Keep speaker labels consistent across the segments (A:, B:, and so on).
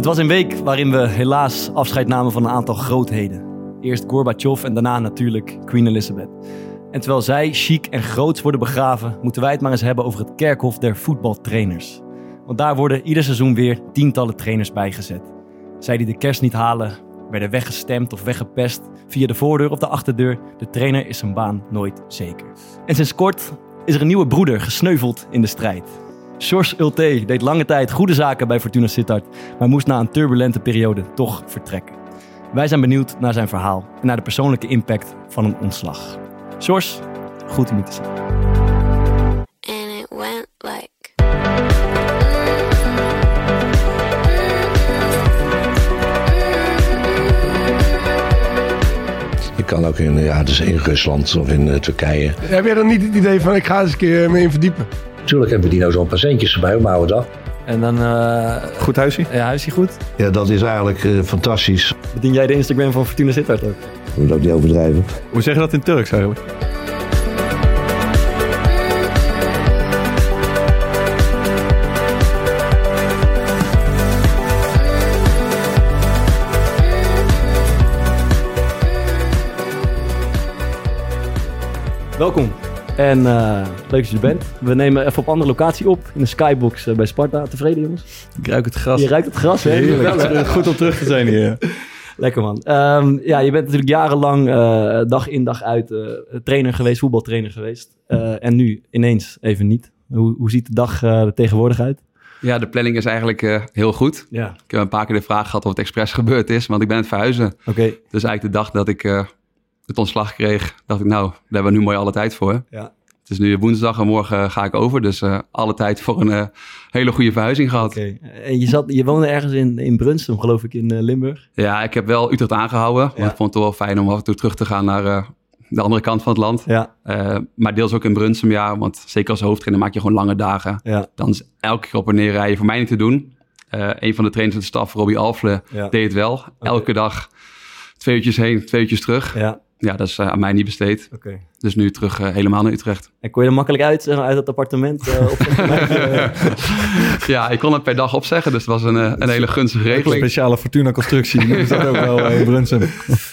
A: Het was een week waarin we helaas afscheid namen van een aantal grootheden. Eerst Gorbachev en daarna natuurlijk Queen Elizabeth. En terwijl zij chic en groots worden begraven, moeten wij het maar eens hebben over het kerkhof der voetbaltrainers. Want daar worden ieder seizoen weer tientallen trainers bijgezet. Zij die de kerst niet halen, werden weggestemd of weggepest via de voordeur of de achterdeur. De trainer is zijn baan nooit zeker. En sinds kort is er een nieuwe broeder gesneuveld in de strijd. George Ulte deed lange tijd goede zaken bij Fortuna Sittard, maar moest na een turbulente periode toch vertrekken. Wij zijn benieuwd naar zijn verhaal en naar de persoonlijke impact van een ontslag. George, goed om je te zien.
B: and it went like
C: Je kan ook in, ja, dus in Rusland of in eh, Turkije.
D: Heb jij dan niet het idee van ik ga eens een keer mee in verdiepen?
C: Natuurlijk hebben we die nou zo'n patiëntjes erbij mijn oude dag.
A: En dan, eh
E: Goed huisje?
A: ja, huisje goed.
C: Ja, dat is eigenlijk eh, fantastisch.
A: Bedien jij de Instagram van Fortuna Sittard ook?
C: Moet ook niet overdrijven.
E: Hoe zeg je dat in Turks eigenlijk?
A: Welkom. En eh, leuk dat je er bent. We nemen even op andere locatie op. In de skybox eh, bij Sparta. Tevreden jongens?
E: Ik ruik het gras.
A: Je ruikt het gras, hè?
E: Heerlijk. Goed om terug te zijn hier.
A: Lekker man. Ehm, ja, je bent natuurlijk jarenlang eh, dag in dag uit eh, trainer geweest, voetbaltrainer geweest. Eh, en nu ineens even niet. Hoe, hoe ziet de dag eh, er tegenwoordig uit?
F: Ja, de planning is eigenlijk eh, heel goed.
A: Ja,
F: Ik heb een paar keer de vraag gehad of het expres gebeurd is, want ik ben aan het verhuizen.
A: oké.
F: Dus eigenlijk de dag dat ik eh, het ontslag kreeg, dacht ik nou, daar hebben we nu mooi alle tijd voor.
A: Ja,
F: Het is nu woensdag en morgen ga ik over, dus eh, alle tijd voor een eh, hele goede verhuizing gehad.
A: En je, zat, je woonde ergens in, in Brunsum, geloof ik, in eh, Limburg.
F: Ja, ik heb wel Utrecht aangehouden, want
A: Ja.
F: ik vond het wel fijn om af en toe terug te gaan naar de andere kant van het land.
A: Ja,
F: maar deels ook in Brunsum, ja, want zeker als hoofdtrainer maak je gewoon lange dagen.
A: ja,
F: Dan is elke keer op en neer rijden voor mij niet te doen. Een van de trainers van de staf, Robbie Alfle,
A: ja.
F: deed het wel. Elke dag twee uurtjes heen, twee uurtjes terug.
A: Ja,
F: Ja, dat is eh, aan mij niet besteed.
A: oké.
F: Dus nu terug eh, helemaal naar Utrecht.
A: En kon je er makkelijk uit, zeg maar, uit het appartement? eh, op
F: ja, ik kon het per dag opzeggen, dus het was een, een hele gunstige
E: Een
F: regeling.
E: speciale Fortuna-constructie. Dat is dat ook wel in Brunsum.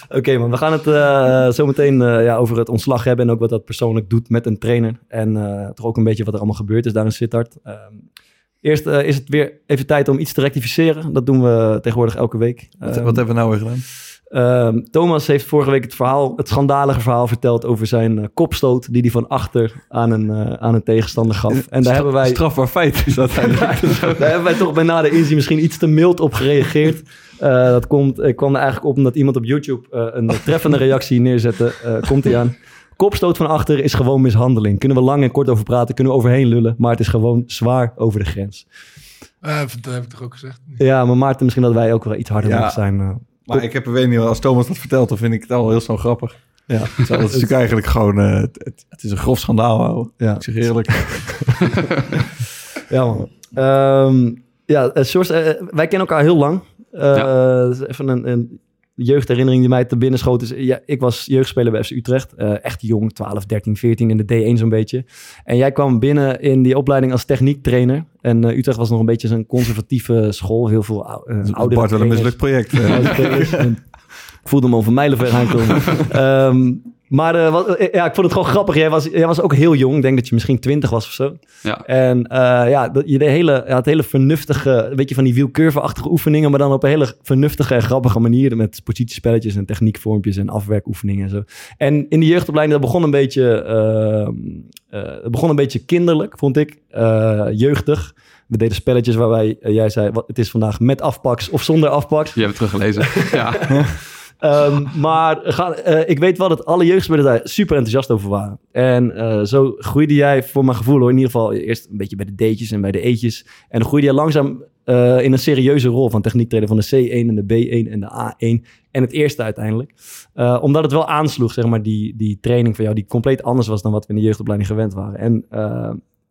A: Oké, man. We gaan het eh, zo meteen eh, ja, over het ontslag hebben en ook wat dat persoonlijk doet met een trainer. En eh, toch ook een beetje wat er allemaal gebeurd is daar in Sittard. Ehm, eerst is het weer even tijd om iets te rectificeren. Dat doen we tegenwoordig elke week.
E: Wat, wat hebben we nou weer gedaan?
A: Ehm, Thomas heeft vorige week het verhaal, het schandalige verhaal verteld over zijn eh, kopstoot die hij van achter aan een, eh, aan een tegenstander gaf. En daar
E: Stra-
A: hebben wij...
E: Strafbaar feit is dat eigenlijk.
A: Daar hebben wij toch bij nader inzien misschien iets te mild op gereageerd. Eh, dat komt, ik kwam er eigenlijk op omdat iemand op YouTube eh, een treffende reactie neerzette. Eh, komt hij aan. Kopstoot van achter is gewoon mishandeling. Kunnen we lang en kort over praten, kunnen we overheen lullen. Maar het is gewoon zwaar over de grens.
D: Eh, dat heb ik toch ook gezegd?
A: Ja, maar Maarten, misschien dat wij ook wel iets harder
E: Ja.
A: mogen zijn.
E: Maar ik heb, weet niet, als Thomas dat vertelt, dan vind ik het al heel snel grappig.
A: ja.
E: Zo, dat is natuurlijk eigenlijk gewoon, eh, het, het- het is een grof schandaal, ouwe.
A: Ja.
E: Ik zeg eerlijk.
A: Ja, man. Ehm, ja, eh, Sjors, eh, wij kennen elkaar heel lang. Eh, dat is Even een, een jeugdherinnering die mij te binnen schoot. Is, ja, ik was jeugdspeler bij FC Utrecht. Eh, echt jong, 12, 13, 14 in de D1 zo'n beetje. En jij kwam binnen in die opleiding als techniektrainer. En eh, Utrecht was nog een beetje zo'n conservatieve school. Heel veel eh, oudere
E: Bart wel een mislukt project.
A: voelde hem al van mijlenver aankomen. Ehm, maar eh, wat, eh, ja, ik vond het gewoon grappig. Jij was, jij was ook heel jong. Ik denk dat je misschien twintig was of zo.
F: Ja.
A: En eh, ja, dat, je de hele, ja, het hele vernuftige, weet je, van die wielcurve-achtige oefeningen, maar dan op een hele vernuftige en grappige manier met positiespelletjes en techniekvormpjes en afwerkoefeningen en zo. En in de jeugdopleiding, dat begon een beetje, begon een beetje kinderlijk, vond ik, jeugdig. We deden spelletjes waarbij jij zei, wat, het is vandaag met afpaks of zonder afpaks.
F: Je hebt het teruggelezen. ja.
A: Ehm, maar ga, eh, ik weet wel dat alle jeugdspelers daar super enthousiast over waren. En eh, zo groeide jij voor mijn gevoel hoor, in ieder geval eerst een beetje bij de D'tjes en bij de E'tjes. En dan groeide jij langzaam eh, in een serieuze rol van techniektrainer van de C1 en de B1 en de A1 en het eerste uiteindelijk. Omdat het wel aansloeg, zeg maar, die, die training van jou, die compleet anders was dan wat we in de jeugdopleiding gewend waren. En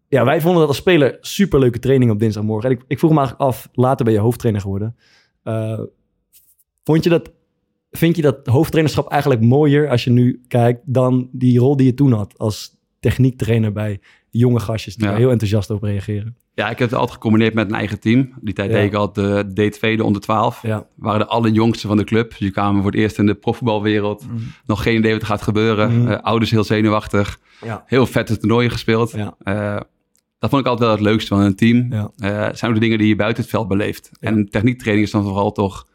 A: ja, wij vonden dat als speler super leuke training op dinsdagmorgen. En ik, ik vroeg me eigenlijk af, later ben je hoofdtrainer geworden. Vond je dat Vind je dat hoofdtrainerschap eigenlijk mooier als je nu kijkt dan die rol die je toen had als techniektrainer bij jonge gastjes die
F: Ja.
A: daar heel enthousiast op reageren.
F: Ja, ik heb het altijd gecombineerd met een eigen team. Die tijd
A: Ja.
F: deed ik al de D2, de onder 12.
A: Ja.
F: waren de allerjongste van de club. Dus die kwamen voor het eerst in de profvoetbalwereld. Nog geen idee wat er gaat gebeuren.
A: Mhm.
F: Eh, ouders heel zenuwachtig. Heel vette toernooien gespeeld. Eh, dat vond ik altijd wel het leukste van een team. Het zijn ook de dingen die je buiten het veld beleeft. En techniektraining is dan vooral toch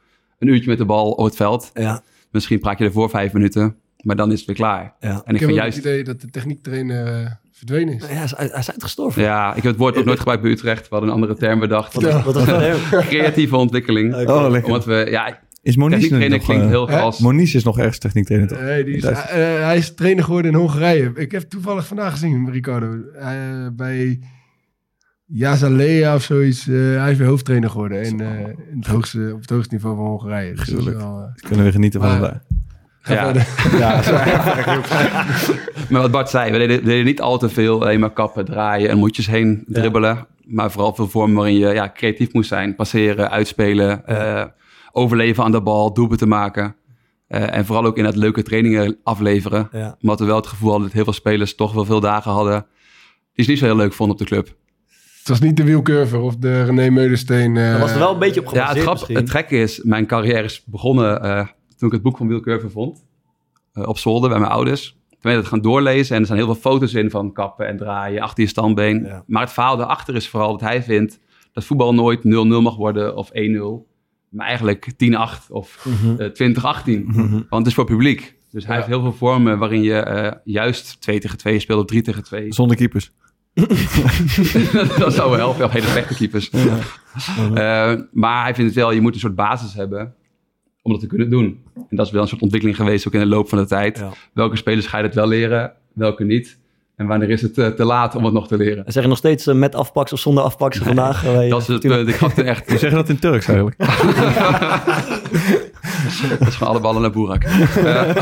F: een uurtje met de bal op het veld.
A: Ja,
F: Misschien praat je ervoor vijf minuten. Maar dan is het weer klaar.
A: ja.
F: En ik,
D: Ik heb
F: juist...
D: het idee dat de techniektrainer eh, verdwenen is.
A: Ja, hij is, hij is uitgestorven.
F: Ja, ik heb het woord ook nooit gebruikt bij Utrecht. We hadden een andere term bedacht.
A: Wat, wat was dat?
F: Creatieve ontwikkeling.
E: Oh, lekker.
F: Omdat we, ja,
E: Is Moniz nog...
F: klinkt
E: eh,
F: heel
D: hè?
F: vals.
E: Moniz is nog ergens techniektrainer toch?
D: Nee, die is, eh, hij is trainer geworden in Hongarije. Ik heb toevallig vandaag gezien, Ricardo. eh, bij Yazalea of zoiets. eh, hij is weer hoofdtrainer geworden in, eh, in het hoogste, op het hoogste niveau van Hongarije. Dus dat wel, eh,
E: Kunnen we genieten van
D: Maar- ga
F: Ja.
E: Ja, zo.
F: Maar wat Bart zei, we deden, we deden niet al te veel alleen maar kappen, draaien en moetjes heen dribbelen. Maar vooral veel vormen waarin je ja, creatief moest zijn. Passeren, uitspelen, eh, overleven aan de bal, doelpunten maken. Eh, en vooral ook in het leuke trainingen afleveren.
A: Ja.
F: Omdat we wel het gevoel hadden dat heel veel spelers toch wel veel dagen hadden. Die ze niet zo heel leuk vonden op de club.
D: Het was niet de wielcurver of de René Meulensteen. eh,
A: Dat was er wel een beetje op
F: Ja,
A: gebaseerd
F: het, grap,
A: misschien.
F: het gekke is, mijn carrière is begonnen eh, toen ik het boek van Wiel Curver vond. eh, op zolder bij mijn ouders. Toen ben ik het gaan doorlezen en er zijn heel veel foto's in van kappen en draaien achter je standbeen.
A: Ja.
F: Maar het verhaal daarachter is vooral dat hij vindt dat voetbal nooit 0-0 mag worden of 1-0. Maar eigenlijk 10-8 of
A: Mhm.
F: eh, 20-18.
A: Mhm.
F: Want het is voor publiek. Dus hij
D: Ja.
F: heeft heel veel vormen waarin je eh, juist 2 tegen 2 speelt of 3 tegen 2.
E: Zonder keepers.
F: dat zou wel helpen, of hele slechte keepers. Eh, maar hij vindt het wel, je moet een soort basis hebben om dat te kunnen doen. En dat is wel een soort ontwikkeling geweest ook in de loop van de tijd.
A: Ja.
F: Welke spelers ga je dat wel leren, welke niet? En wanneer is het eh, te laat om het nog te leren?
A: Zeg je nog steeds eh, met afpaks of zonder afpaks vandaag?
F: Dat is het
A: tuurlijk.
F: punt. Ik had er echt...
E: Hoe zeg je dat in Turks eigenlijk?
F: Dat is gewoon alle ballen naar Boerak. Eh,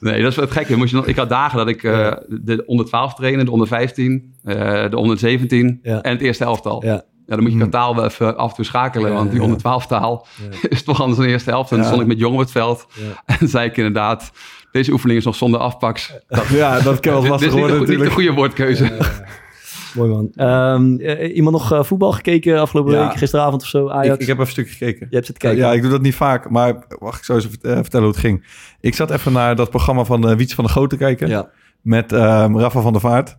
F: nee, dat is het gekke. Moest je nog, ik had dagen dat ik eh, de onder 12 trainde, de onder 15, eh, de onder 17
A: Ja.
F: en het eerste elftal.
A: Ja.
F: Ja, dan moet je qua taal wel even af en toe schakelen. Want die onder 12 taal is toch anders dan de eerste helft. En dan stond ik met Jong op het veld. En zei ik inderdaad, deze oefening is nog zonder afpaks. Dat,
E: Ja, dat kan wel
F: dit
E: lastig
F: is niet de,
E: worden
F: goe- niet de goede woordkeuze.
A: Mooi man. Ehm, eh, iemand nog eh, voetbal gekeken afgelopen
E: Ja.
A: week, gisteravond of zo? Ajax?
E: Ik, ik heb even een stukje gekeken.
A: Je hebt zitten kijken.
E: Ja, ik doe dat niet vaak, maar wacht, ik zou eens even, eh, vertellen hoe het ging. Ik zat even naar dat programma van uh, Wiets van de Goot te kijken.
A: Ja.
E: Met ehm Rafa van der Vaart.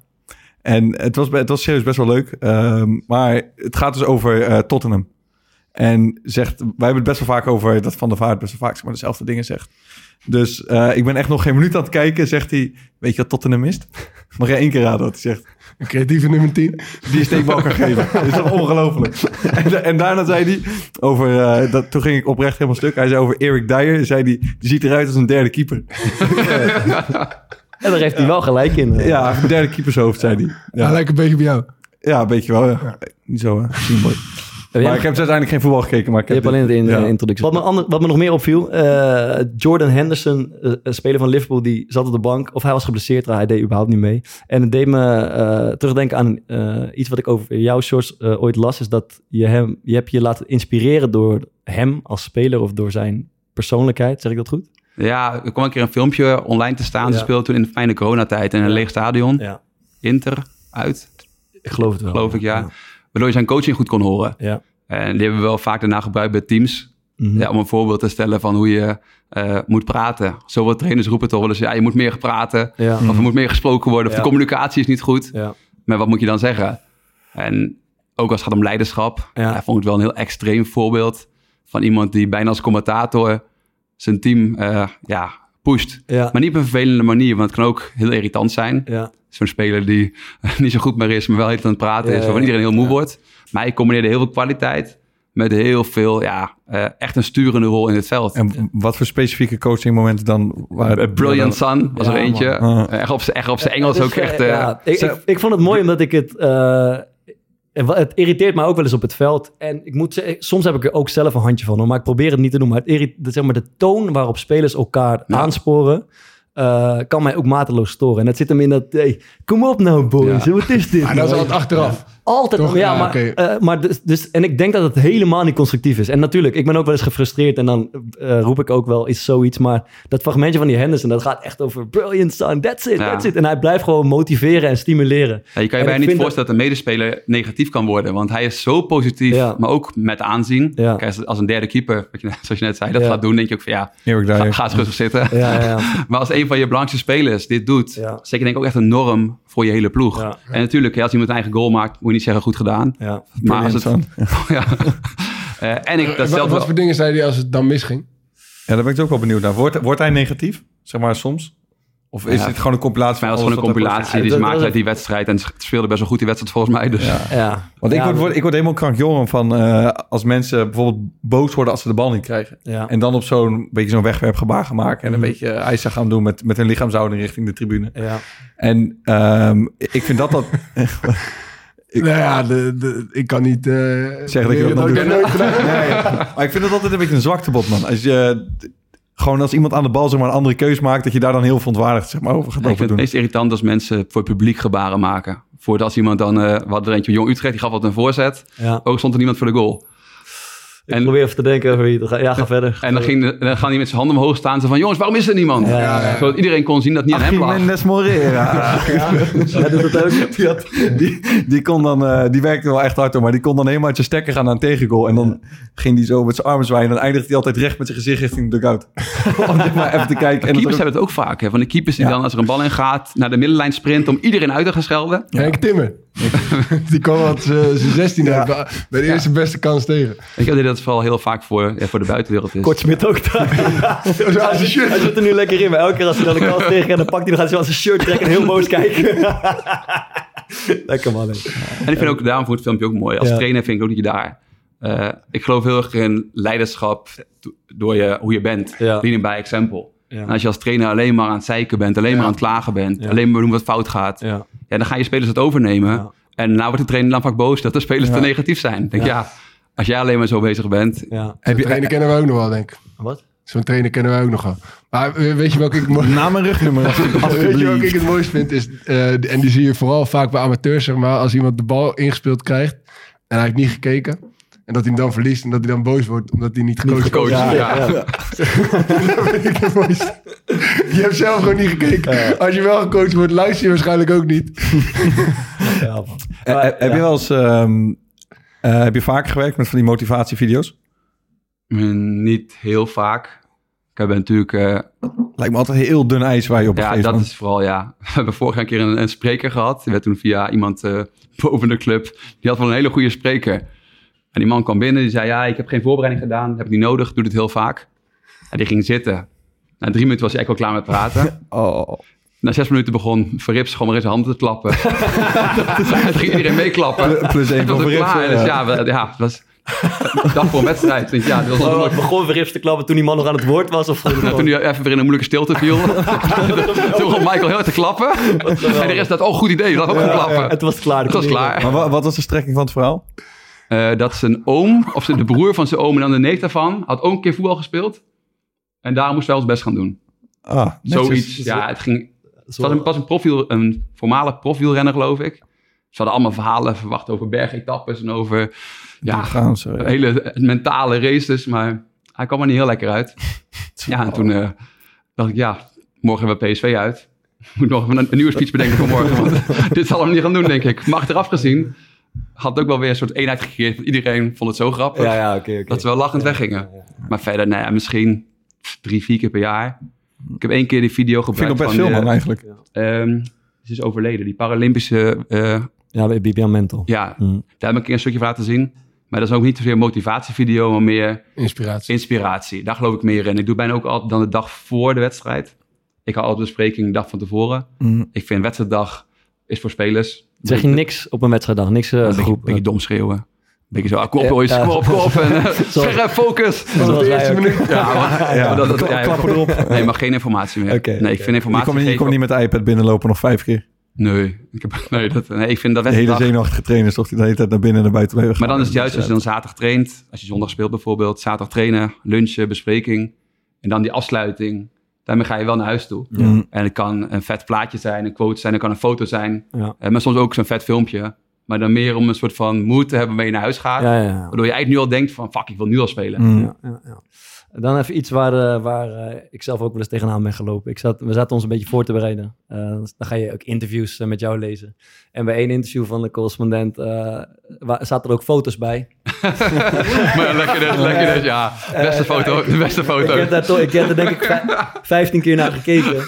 E: En het was, het was serieus best wel leuk. Ehm, maar het gaat dus over eh, Tottenham. En zegt, wij hebben het best wel vaak over dat Van der Vaart best wel vaak zeg maar, dezelfde dingen zegt. Dus eh, ik ben echt nog geen minuut aan het kijken. Zegt hij, weet je wat Tottenham is? Mag jij één keer raden wat hij zegt?
D: Een creatieve nummer 10.
E: Die steekbal kan geven. Dat is toch ongelooflijk. En, en daarna zei hij over, eh, dat, toen ging ik oprecht helemaal stuk. Hij zei over Eric Dyer, zei hij, die ziet eruit als een derde keeper.
A: En daar heeft hij wel gelijk in. eh.
E: Ja, een derde keepershoofd, zei hij.
D: Ja.
E: Ja,
D: lijkt een beetje op jou.
E: ja een beetje wel. Ja. Niet zo, hè. Maar ik heb dus uiteindelijk geen voetbal gekeken. Maar ik
A: Je
E: heb
A: hebt alleen in de
E: ja.
A: in- introductie. Wat me, ander, wat me nog meer opviel, eh, Jordan Henderson, eh, een speler van Liverpool, die zat op de bank. Of hij was geblesseerd, hij deed überhaupt niet mee. En het deed me eh, terugdenken aan eh, iets wat ik over jouw shorts eh, ooit las. Is dat je, hem, je hebt je laten inspireren door hem als speler of door zijn persoonlijkheid. Zeg ik dat goed?
F: Ja, er kwam een keer een filmpje online te staan. Ze
A: Ja.
F: speelden toen in de fijne coronatijd in een leeg stadion.
A: Ja,
F: Inter, uit,
A: ik geloof het wel.
F: geloof ik, ja. Waardoor je zijn coaching goed kon horen.
A: Ja.
F: En die hebben we wel vaak daarna gebruikt bij teams.
A: Mhm.
F: Ja, om een voorbeeld te stellen van hoe je eh, moet praten. Zoveel trainers roepen toch wel eens, ja, je moet meer praten.
A: Ja.
F: Of er moet meer gesproken worden. Of de communicatie is niet goed.
A: Ja.
F: Maar wat moet je dan zeggen? En ook als het gaat om leiderschap.
A: Ja.
F: Vond ik wel een heel extreem voorbeeld. Van iemand die bijna als commentator zijn team eh, ja, pusht.
A: Ja.
F: Maar niet op een vervelende manier. Want het kan ook heel irritant zijn.
A: Ja.
F: Zo'n speler die niet zo goed meer is, maar wel heel aan het praten is. Waarvan iedereen heel moe wordt. Maar hij combineerde heel veel kwaliteit met heel veel, ja, eh, echt een sturende rol in het veld.
E: En wat voor specifieke coachingmomenten dan? Waar,
F: A Brilliant Sun was
A: Ja,
F: er eentje. Eh, Echt op zijn echt op zijn Engels
A: Dus,
F: ook echt.
A: eh,
F: eh,
A: ja, ik, ik, ik vond het mooi omdat ik het... eh, en het irriteert mij ook wel eens op het veld. En ik moet zeggen, soms heb ik er ook zelf een handje van. hoor, Maar ik probeer het niet te doen. Maar, het zeg maar de toon waarop spelers elkaar
F: Ja.
A: aansporen... eh, kan mij ook mateloos storen. En dat zit hem in dat... Hey, kom op nou, boys.
F: Ja.
A: Wat is dit?
D: Maar dat is altijd achteraf.
A: Altijd.
D: Toch?
A: Ja,
D: Ja,
A: maar, eh, maar dus, dus, en ik denk dat het helemaal niet constructief is. En natuurlijk, ik ben ook wel eens gefrustreerd en dan eh, roep ik ook wel iets zoiets. Maar dat fragmentje van die Henderson, dat gaat echt over brilliant son, that's it,
F: Ja.
A: that's it. En hij blijft gewoon motiveren en stimuleren.
F: Ja, je kan
A: En
F: je bijna
A: ik
F: niet voorstellen dat een medespeler negatief kan worden. Want hij is zo positief,
A: Ja.
F: maar ook met aanzien.
A: Ja.
F: Kijk, als- een derde keeper, wat je, zoals je net zei, dat
A: Ja.
F: gaat doen, denk je ook van ja, ga, ga eens rustig zitten.
A: Ja, ja, ja.
F: Maar als een van je belangrijkste spelers dit doet,
A: Ja.
F: zeker denk ik ook echt een norm voor je hele ploeg.
A: Ja.
F: En natuurlijk, hè, als iemand een eigen goal maakt, moet je niet zeggen goed gedaan.
A: ja.
F: Maar als het,
E: Brilliant,
F: ja. Eh, en ik, dat
D: Wat,
F: zelf
D: wat voor dingen zei hij als het dan misging?
E: Ja, daar ben ik ook wel benieuwd naar. Wordt, wordt hij negatief? Zeg maar soms? Of is
F: Ja,
E: dit gewoon een compilatie
F: Volgens mij was
E: van
F: het gewoon een compilatie die
A: dat-
F: uit die wedstrijd. En ze speelden best wel goed die wedstrijd volgens mij. Dus.
E: Ja.
A: ja.
E: Want ik,
A: Ja,
E: word, word- ik word helemaal krankjongen van eh, als mensen bijvoorbeeld boos worden als ze de bal niet krijgen.
A: Ja.
E: En dan op zo'n beetje zo'n wegwerpgebaar gaan maken. En een
A: Mhm.
E: beetje eisen gaan doen met, met hun lichaamshouding richting de tribune.
A: Ja.
E: En ehm, ik vind dat dat... Ik-
D: nou ja, de, de, ik kan niet... eh
E: Zeg dat je dat
D: nooit gedaan.
E: Nee, maar ik vind dat altijd een beetje een zwaktebod, man. Als je... Gewoon als iemand aan de bal zeg maar, een andere keus maakt... dat je daar dan heel verontwaardigd zeg maar, over gaat
F: Ja, ik
E: over
F: vind het
E: doen.
F: meest irritant als mensen voor het publiek gebaren maken. Voordat als iemand dan, eh we hadden er eentje Jong Utrecht, die gaf wat een voorzet.
A: ja.
F: Ook stond er niemand voor de goal. En-
A: probeer even te denken over wie het gaat. Ja, ga verder.
F: En dan, ging dan gaan die met zijn handen omhoog staan. Ze van, jongens, waarom is er niemand?
A: Ja, ja, ja.
F: Zodat iedereen kon zien dat het niet aan hem
E: Achim
F: lag.
E: Mendes.
A: Jij doet het ook?
E: Die, had- die, die kon dan, eh, die werkte wel echt hard hoor, maar die kon dan helemaal uit zijn stekker gaan aan een tegengoal. En dan ging die zo met zijn armen zwaaien en dan eindigde hij altijd recht met zijn gezicht richting de dugout. Om maar even te kijken. En dat
F: keepers
E: ook-
F: hebben het ook vaak. Hè? Van de keepers die
E: Ja.
F: dan, als er een bal in gaat, naar de middenlijn sprint om iedereen uit te gaan schelden.
D: Henk Timmer. die kwam wat zijn 16
E: Ja.
D: bij bij de eerste beste kans tegen.
F: Ik denk dat dat vooral heel vaak voor, ja, voor de buitenwereld is.
A: Kort Smit ook daar. Hij zit er nu lekker in, maar elke keer als hij dan de kans tegen en dan pakt hij nog aan zijn shirt trekken en heel boos kijken. lekker man. hè.
F: En ik vind ook, daarom ik het filmpje ook mooi. Als
A: Ja.
F: trainer vind ik ook dat je daar... eh, ik geloof heel erg in leiderschap do- door je, hoe je bent.
A: Ja.
F: Leading by example.
A: Ja.
F: En als je als trainer alleen maar aan het zeiken bent, alleen maar aan het klagen bent,
A: Ja.
F: alleen maar doen wat fout gaat,
A: Ja.
F: ja, dan gaan je spelers het overnemen.
A: Ja.
F: En nou wordt de trainer dan vaak boos dat de spelers
E: Ja.
F: te negatief zijn. Denk,
A: Ja.
F: ja. als jij alleen maar zo bezig bent,
A: ja.
E: Heb
D: Zo'n trainer
E: je
D: kennen we ook nog wel, denk ik.
A: Wat?
D: Zo'n trainer kennen we ook nog wel. Maar eh, weet je welke ik
E: naam en rugnummer.
D: Weet je welke ik het mooist vind? Is, eh, en die zie je vooral vaak bij amateurs, zeg maar. Als iemand de bal ingespeeld krijgt en hij heeft niet gekeken. En dat hij hem dan verliest en dat hij dan boos wordt omdat hij niet gecoacht
F: gecoacht.
D: wordt.
F: Ja, ja.
D: mooiste. Je hebt zelf gewoon niet gekeken. Als je wel gecoacht wordt, luister je waarschijnlijk ook niet.
A: Ja.
E: Eh,
A: Maar,
E: eh, Heb
A: ja.
E: je wel eens... ehm, eh, heb je vaker gewerkt met van die motivatievideo's?
F: mm, niet heel vaak. Ik heb natuurlijk eh,
E: Lijkt me altijd heel dun ijs waar je op
F: Ja, dat
E: man.
F: is vooral, ja. We hebben vorig jaar een keer een, een spreker gehad. Die werd toen via iemand eh, boven de club. Die had wel een hele goede spreker. En die man kwam binnen, die zei, ja, ik heb geen voorbereiding gedaan. Heb ik niet nodig, doe het heel vaak. En die ging zitten. Na drie minuten was hij echt wel klaar met praten.
E: Oh.
F: Na zes minuten begon Verrips gewoon maar in zijn handen te klappen. Toen ging iedereen meeklappen.
E: Plus één van
F: was het
E: Verrips,
F: klaar.
E: eh,
F: Dus ja, we- ja, het was dag voor een wedstrijd. Ja, dat was wel
A: Oh,
F: mooi.
A: het begon weer rips te klappen toen die man nog aan het woord was? Of
F: Nou, toen hij even weer in een moeilijke stilte viel. toen begon Michael heel hard te klappen. En de rest dacht, oh goed idee, laat ook gaan klappen.
A: Het was klaar.
F: Het was klaar.
E: Maar wa- wat was de strekking van het verhaal?
F: Eh, dat zijn oom, of zijn- de broer van zijn oom en dan de neef daarvan, had ook een keer voetbal gespeeld. En daarom moesten wij ons best gaan doen.
E: Ah, netjes.
F: Zoiets. Ja, het ging. Het was een, pas een, profiel, een voormalig profielrenner, geloof ik. Ze hadden allemaal verhalen verwacht over bergetappes en over ja,
E: Gaan ze.
F: hele mentale races. Maar hij kwam er niet heel lekker uit. Ja, en toen eh, dacht ik, ja, morgen hebben we PSV uit. Moet nog een, een nieuwe speech bedenken voor morgen. Want dit zal hem niet gaan doen, denk ik. Maar achteraf gezien had het ook wel weer een soort eenheid gecreëerd. Iedereen vond het zo grappig.
A: Ja, ja, oké. oké.
F: Dat we wel lachend weggingen. Maar verder, nou ja, misschien drie, vier keer per jaar. Ik heb één keer die video
E: Vind ik nog
F: gebruikt
E: best veel, man, eigenlijk.
F: ehm, ze is overleden. Die Paralympische... eh,
A: Ja, Bibian Mental.
F: ja,
A: Hm.
F: daar heb ik een keer een stukje van laten zien. Maar dat is ook niet zozeer een motivatievideo, maar meer
D: Inspiratie.
F: inspiratie. Daar geloof ik meer in. Ik doe bijna ook altijd dan de dag voor de wedstrijd. Ik hou altijd bespreking de dag van tevoren.
E: Mm.
F: Ik vind wedstrijddag is voor spelers.
A: Zeg je niks op een wedstrijddag? Niks eh
F: Een beetje,
A: groep?
F: beetje dom schreeuwen. Een beetje zo, ah, kom op boys, kom op, kom op. En, uh, scherp, focus.
D: De
A: wij
D: eerste minuut.
F: Ja, maar,
E: Ja,
F: dat, dat,
E: kla-
F: ja,
E: klappen erop.
F: Nee, maar geen informatie meer. Nee, ik vind
E: Je
F: informatie
E: komt niet, je komt niet met de iPad binnenlopen nog vijf keer.
F: Nee, ik, heb, nee, dat, nee, ik vind dat
E: De hele zenuwachtige trainers, toch? Die de hele tijd naar binnen en naar buiten.
F: Maar dan is het juist als je dan zaterdag traint, als je zondag speelt bijvoorbeeld, zaterdag trainen, lunchen, bespreking en dan die afsluiting. Daarmee ga je wel naar huis toe.
E: Mm.
F: En het kan een vet plaatje zijn, een quote zijn, het kan een foto zijn,
A: Ja.
F: eh, maar soms ook zo'n vet filmpje Maar dan meer om een soort van moed te hebben waarmee je naar huis gaat.
A: Ja, ja, ja.
F: Waardoor je eigenlijk nu al denkt van, fuck, ik wil nu al spelen.
A: Dan even iets waar, eh, waar eh, ik zelf ook wel eens tegenaan ben gelopen. Ik zat, we zaten ons een beetje voor te bereiden. Eh, dan ga je ook interviews met jou lezen. En bij één interview van de correspondent eh, zaten er ook foto's bij.
F: maar lekker dus, lekker dus, ja. Beste foto, de beste
A: Ik
F: foto.
A: heb daar, toch, ik heb er denk ik vij- 15 keer naar gekeken.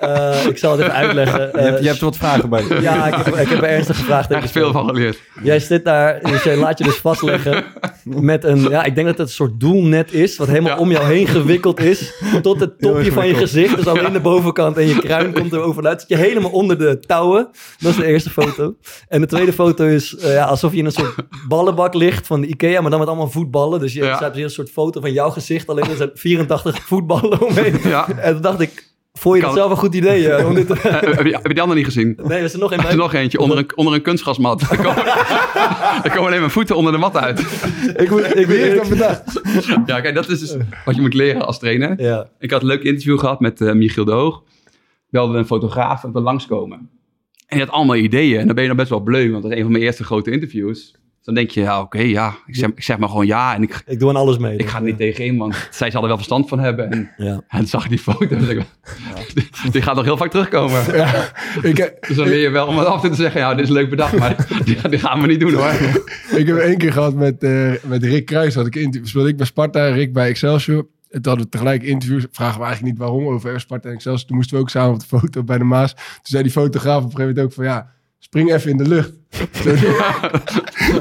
A: Eh, ik zal het even uitleggen.
E: Je hebt, je hebt er wat vragen bij.
A: ja, ik heb, ik heb er ernstig gevraagd.
F: Echt veel van geleerd.
A: Jij zit daar, dus jij laat je dus vastleggen met een, ja, ik denk dat het een soort doelnet is, wat helemaal
F: Ja.
A: om jou heen gewikkeld is, tot het topje van je gezicht, dus alleen de bovenkant en je kruin komt er overuit. Zit je helemaal onder de touwen. Dat is de eerste foto. En de tweede foto is eh, ja, alsof je in een soort ballenbak ligt van de Ikea, maar dan met allemaal voetballen. Dus je
F: Ja.
A: hebt hier een soort foto van jouw gezicht, alleen er zijn 84 voetballen omheen.
F: Ja.
A: En toen dacht ik, vond je dat
F: Kan-
A: zelf een goed idee? eh, om dit te-
F: heb, je, heb je die andere niet gezien?
A: Nee, er is er nog een
F: Er nog eentje onder een, onder een kunstgrasmat. Er komen, er komen alleen mijn voeten onder de mat uit.
A: Ik moet, ik moet,
D: dat bedacht?
F: Ja, kijk, dat is dus wat je moet leren als trainer.
A: ja.
F: Ik had een leuk interview gehad met eh, Michiel de Hoog. Belde een fotograaf en we langskomen. En die had allemaal ideeën. En dan ben je dan best wel bleu, want dat is een van mijn eerste grote interviews. Dus dan denk je, ja, oké, ja. Ik zeg, ik zeg maar gewoon ja. En ik,
A: Ik doe aan alles mee.
F: ik
A: dus,
F: ga niet tegenin, want zij zal er wel verstand van hebben. En,
A: Ja.
F: en zag ik die foto. en dacht ik, die, die gaat nog heel vaak terugkomen.
D: Ja, ik,
F: Dus dan leer je wel om af en toe te zeggen, ja, dit is leuk bedacht, maar die, die gaan we niet doen hoor.
D: ik heb één keer gehad met, eh, met Rick Kruis. Had ik speelde ik bij Sparta, Rick bij Excelsior. En toen hadden we tegelijk interviews. Vragen we eigenlijk niet waarom over Sparta en Excelsior. Toen moesten we ook samen op de foto bij de Maas. Toen zei die fotograaf op een gegeven moment ook van ja, spring even in de lucht. Zo-